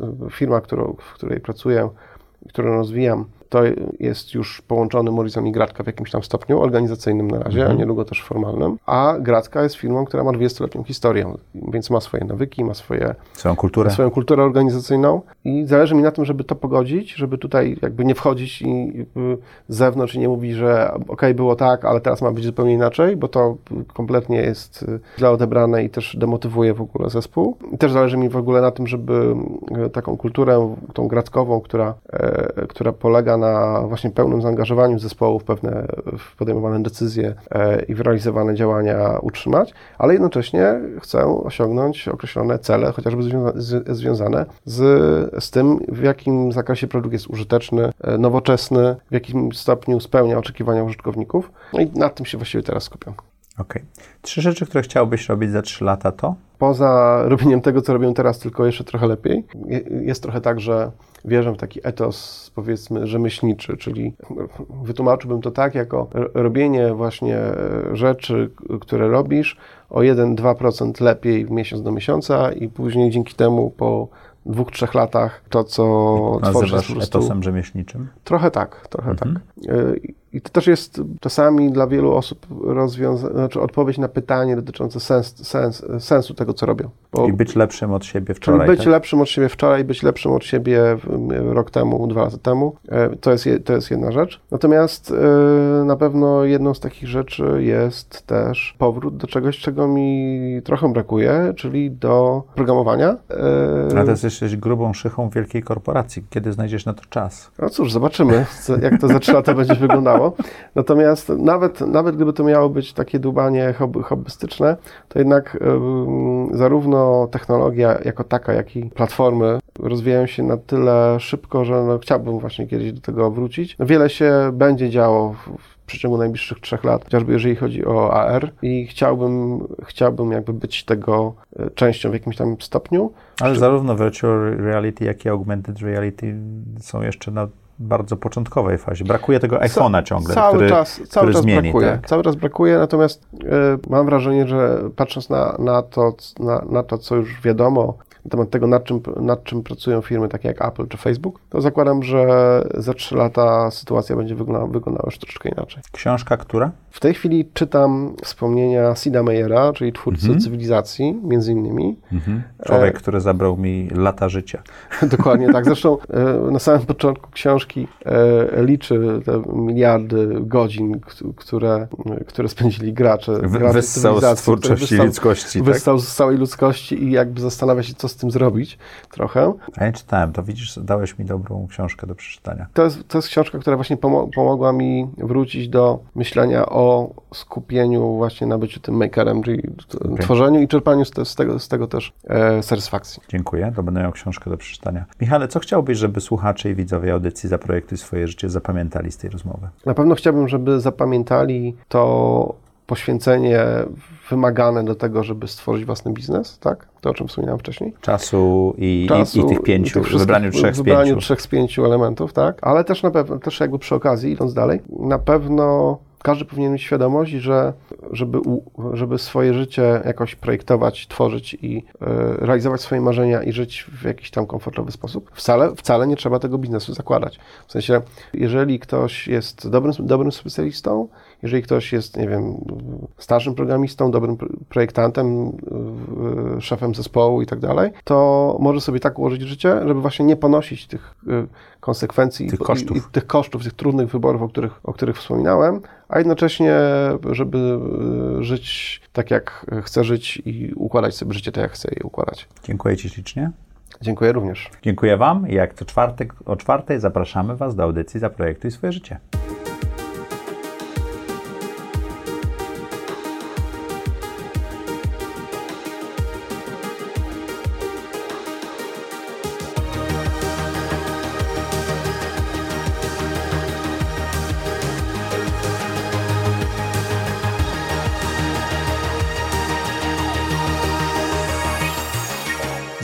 e, firma, którą, w której pracuję, którą rozwijam, to jest już połączony Morizon i Gratka w jakimś tam stopniu organizacyjnym na razie, a niedługo też formalnym. A Gratka jest firmą, która ma 20-letnią historię, więc ma swoje nawyki, ma swoje Swoją kulturę? swoją kulturę organizacyjną i zależy mi na tym, żeby to pogodzić, żeby tutaj jakby nie wchodzić i y, z zewnątrz i nie mówić, że okej, było tak, ale teraz ma być zupełnie inaczej, bo to kompletnie jest y, źle odebrane i też demotywuje w ogóle zespół. I też zależy mi w ogóle na tym, żeby y, taką kulturę, tą gratkową, która, która polega na właśnie pełnym zaangażowaniu zespołu w pewne w podejmowane decyzje e, i w realizowane działania utrzymać, ale jednocześnie chcę osiągnąć określone cele, chociażby związane z, z tym, w jakim zakresie produkt jest użyteczny, e, nowoczesny, w jakim stopniu spełnia oczekiwania użytkowników. No i nad tym się właściwie teraz skupiam. Okej. Trzy rzeczy, które chciałbyś robić za trzy lata to? Poza robieniem tego, co robię teraz, tylko jeszcze trochę lepiej, je- jest trochę tak, że wierzę w taki etos, powiedzmy, rzemieślniczy, czyli wytłumaczyłbym to tak, jako robienie właśnie e, rzeczy, które robisz o 1-2% lepiej w miesiąc do miesiąca i później dzięki temu po dwóch, trzech latach to, co tworzysz. Nazywasz po prostu- etosem rzemieślniczym? Trochę tak, trochę Mhm. tak. I to też jest czasami dla wielu osób rozwiąza- znaczy odpowiedź na pytanie dotyczące sens, sens, sensu tego, co robią. Bo, I być lepszym od siebie czyli wczoraj. być tak? lepszym od siebie wczoraj, być lepszym od siebie w- rok temu, dwa lata temu, e, to jest, je- to jest jedna rzecz. Natomiast e, na pewno jedną z takich rzeczy jest też powrót do czegoś, czego mi trochę brakuje, czyli do programowania. E, Ale ty jesteś grubą szychą wielkiej korporacji. Kiedy znajdziesz na to czas? No cóż, zobaczymy, jak to za trzy lata będzie wyglądało. Natomiast nawet, nawet gdyby to miało być takie dłubanie hobby, hobbystyczne, to jednak zarówno technologia jako taka, jak i platformy rozwijają się na tyle szybko, że no, chciałbym właśnie kiedyś do tego wrócić. Wiele się będzie działo w, w przeciągu najbliższych trzech lat, chociażby jeżeli chodzi o AR i chciałbym, chciałbym jakby być tego y, częścią w jakimś tam stopniu. Ale zarówno virtual reality, jak i augmented reality są jeszcze na bardzo początkowej fazie. Brakuje tego iPhone'a ciągle, cały który, czas, cały który czas zmieni. brakuje. Tak? Cały czas brakuje, natomiast y, mam wrażenie, że patrząc na, na, to, na, na to, co już wiadomo na temat tego, nad czym, nad czym pracują firmy takie jak Apple czy Facebook, to zakładam, że za trzy lata sytuacja będzie wyglądała, wyglądała już troszeczkę inaczej. Książka która? W tej chwili czytam wspomnienia Sida Meyera, czyli twórcy Mhm. cywilizacji, między innymi. Człowiek, który zabrał mi lata życia. Dokładnie tak. Zresztą e, na samym początku książki e, liczy te miliardy godzin, które, które spędzili gracze. Gracze Wyssał z cywilizacji, twórczości wyssał- ludzkości. Tak? Wyssał z całej ludzkości i jakby zastanawia się, co z tym zrobić trochę. A ja czytałem, to widzisz, dałeś mi dobrą książkę do przeczytania. To jest, to jest książka, która właśnie pomo- pomogła mi wrócić do myślenia o skupieniu właśnie na byciu tym makerem, czyli Okej. tworzeniu i czerpaniu z, te, z, tego, z tego też e, satysfakcji. Dziękuję, to będę miał książkę do przeczytania. Michale, co chciałbyś, żeby słuchacze i widzowie audycji Zaprojektuj swoje życie zapamiętali z tej rozmowy? Na pewno chciałbym, żeby zapamiętali to poświęcenie wymagane do tego, żeby stworzyć własny biznes, tak? To, o czym wspominałem wcześniej. Czasu i, Czasu i, i tych pięciu, tych wszystkich- wybraniu trzech z pięciu. trzech z pięciu elementów, tak? Ale też na pewno, też jakby przy okazji, idąc dalej, na pewno każdy powinien mieć świadomość, że żeby, żeby swoje życie jakoś projektować, tworzyć i e, realizować swoje marzenia i żyć w jakiś tam komfortowy sposób, wcale, wcale nie trzeba tego biznesu zakładać. W sensie, jeżeli ktoś jest dobrym, dobrym specjalistą, jeżeli ktoś jest, nie wiem, starszym programistą, dobrym pro- projektantem, y, szefem zespołu i tak dalej, to może sobie tak ułożyć życie, żeby właśnie nie ponosić tych y, konsekwencji Tych i- kosztów. I, tych kosztów, tych trudnych wyborów, o których, o których wspominałem, a jednocześnie, żeby y, żyć tak, jak chcę żyć i układać sobie życie tak, jak chcę je układać. Dziękuję Ci ślicznie. Dziękuję również. Dziękuję Wam i jak co czwartek o czwartej zapraszamy Was do audycji Zaprojektuj swoje życie.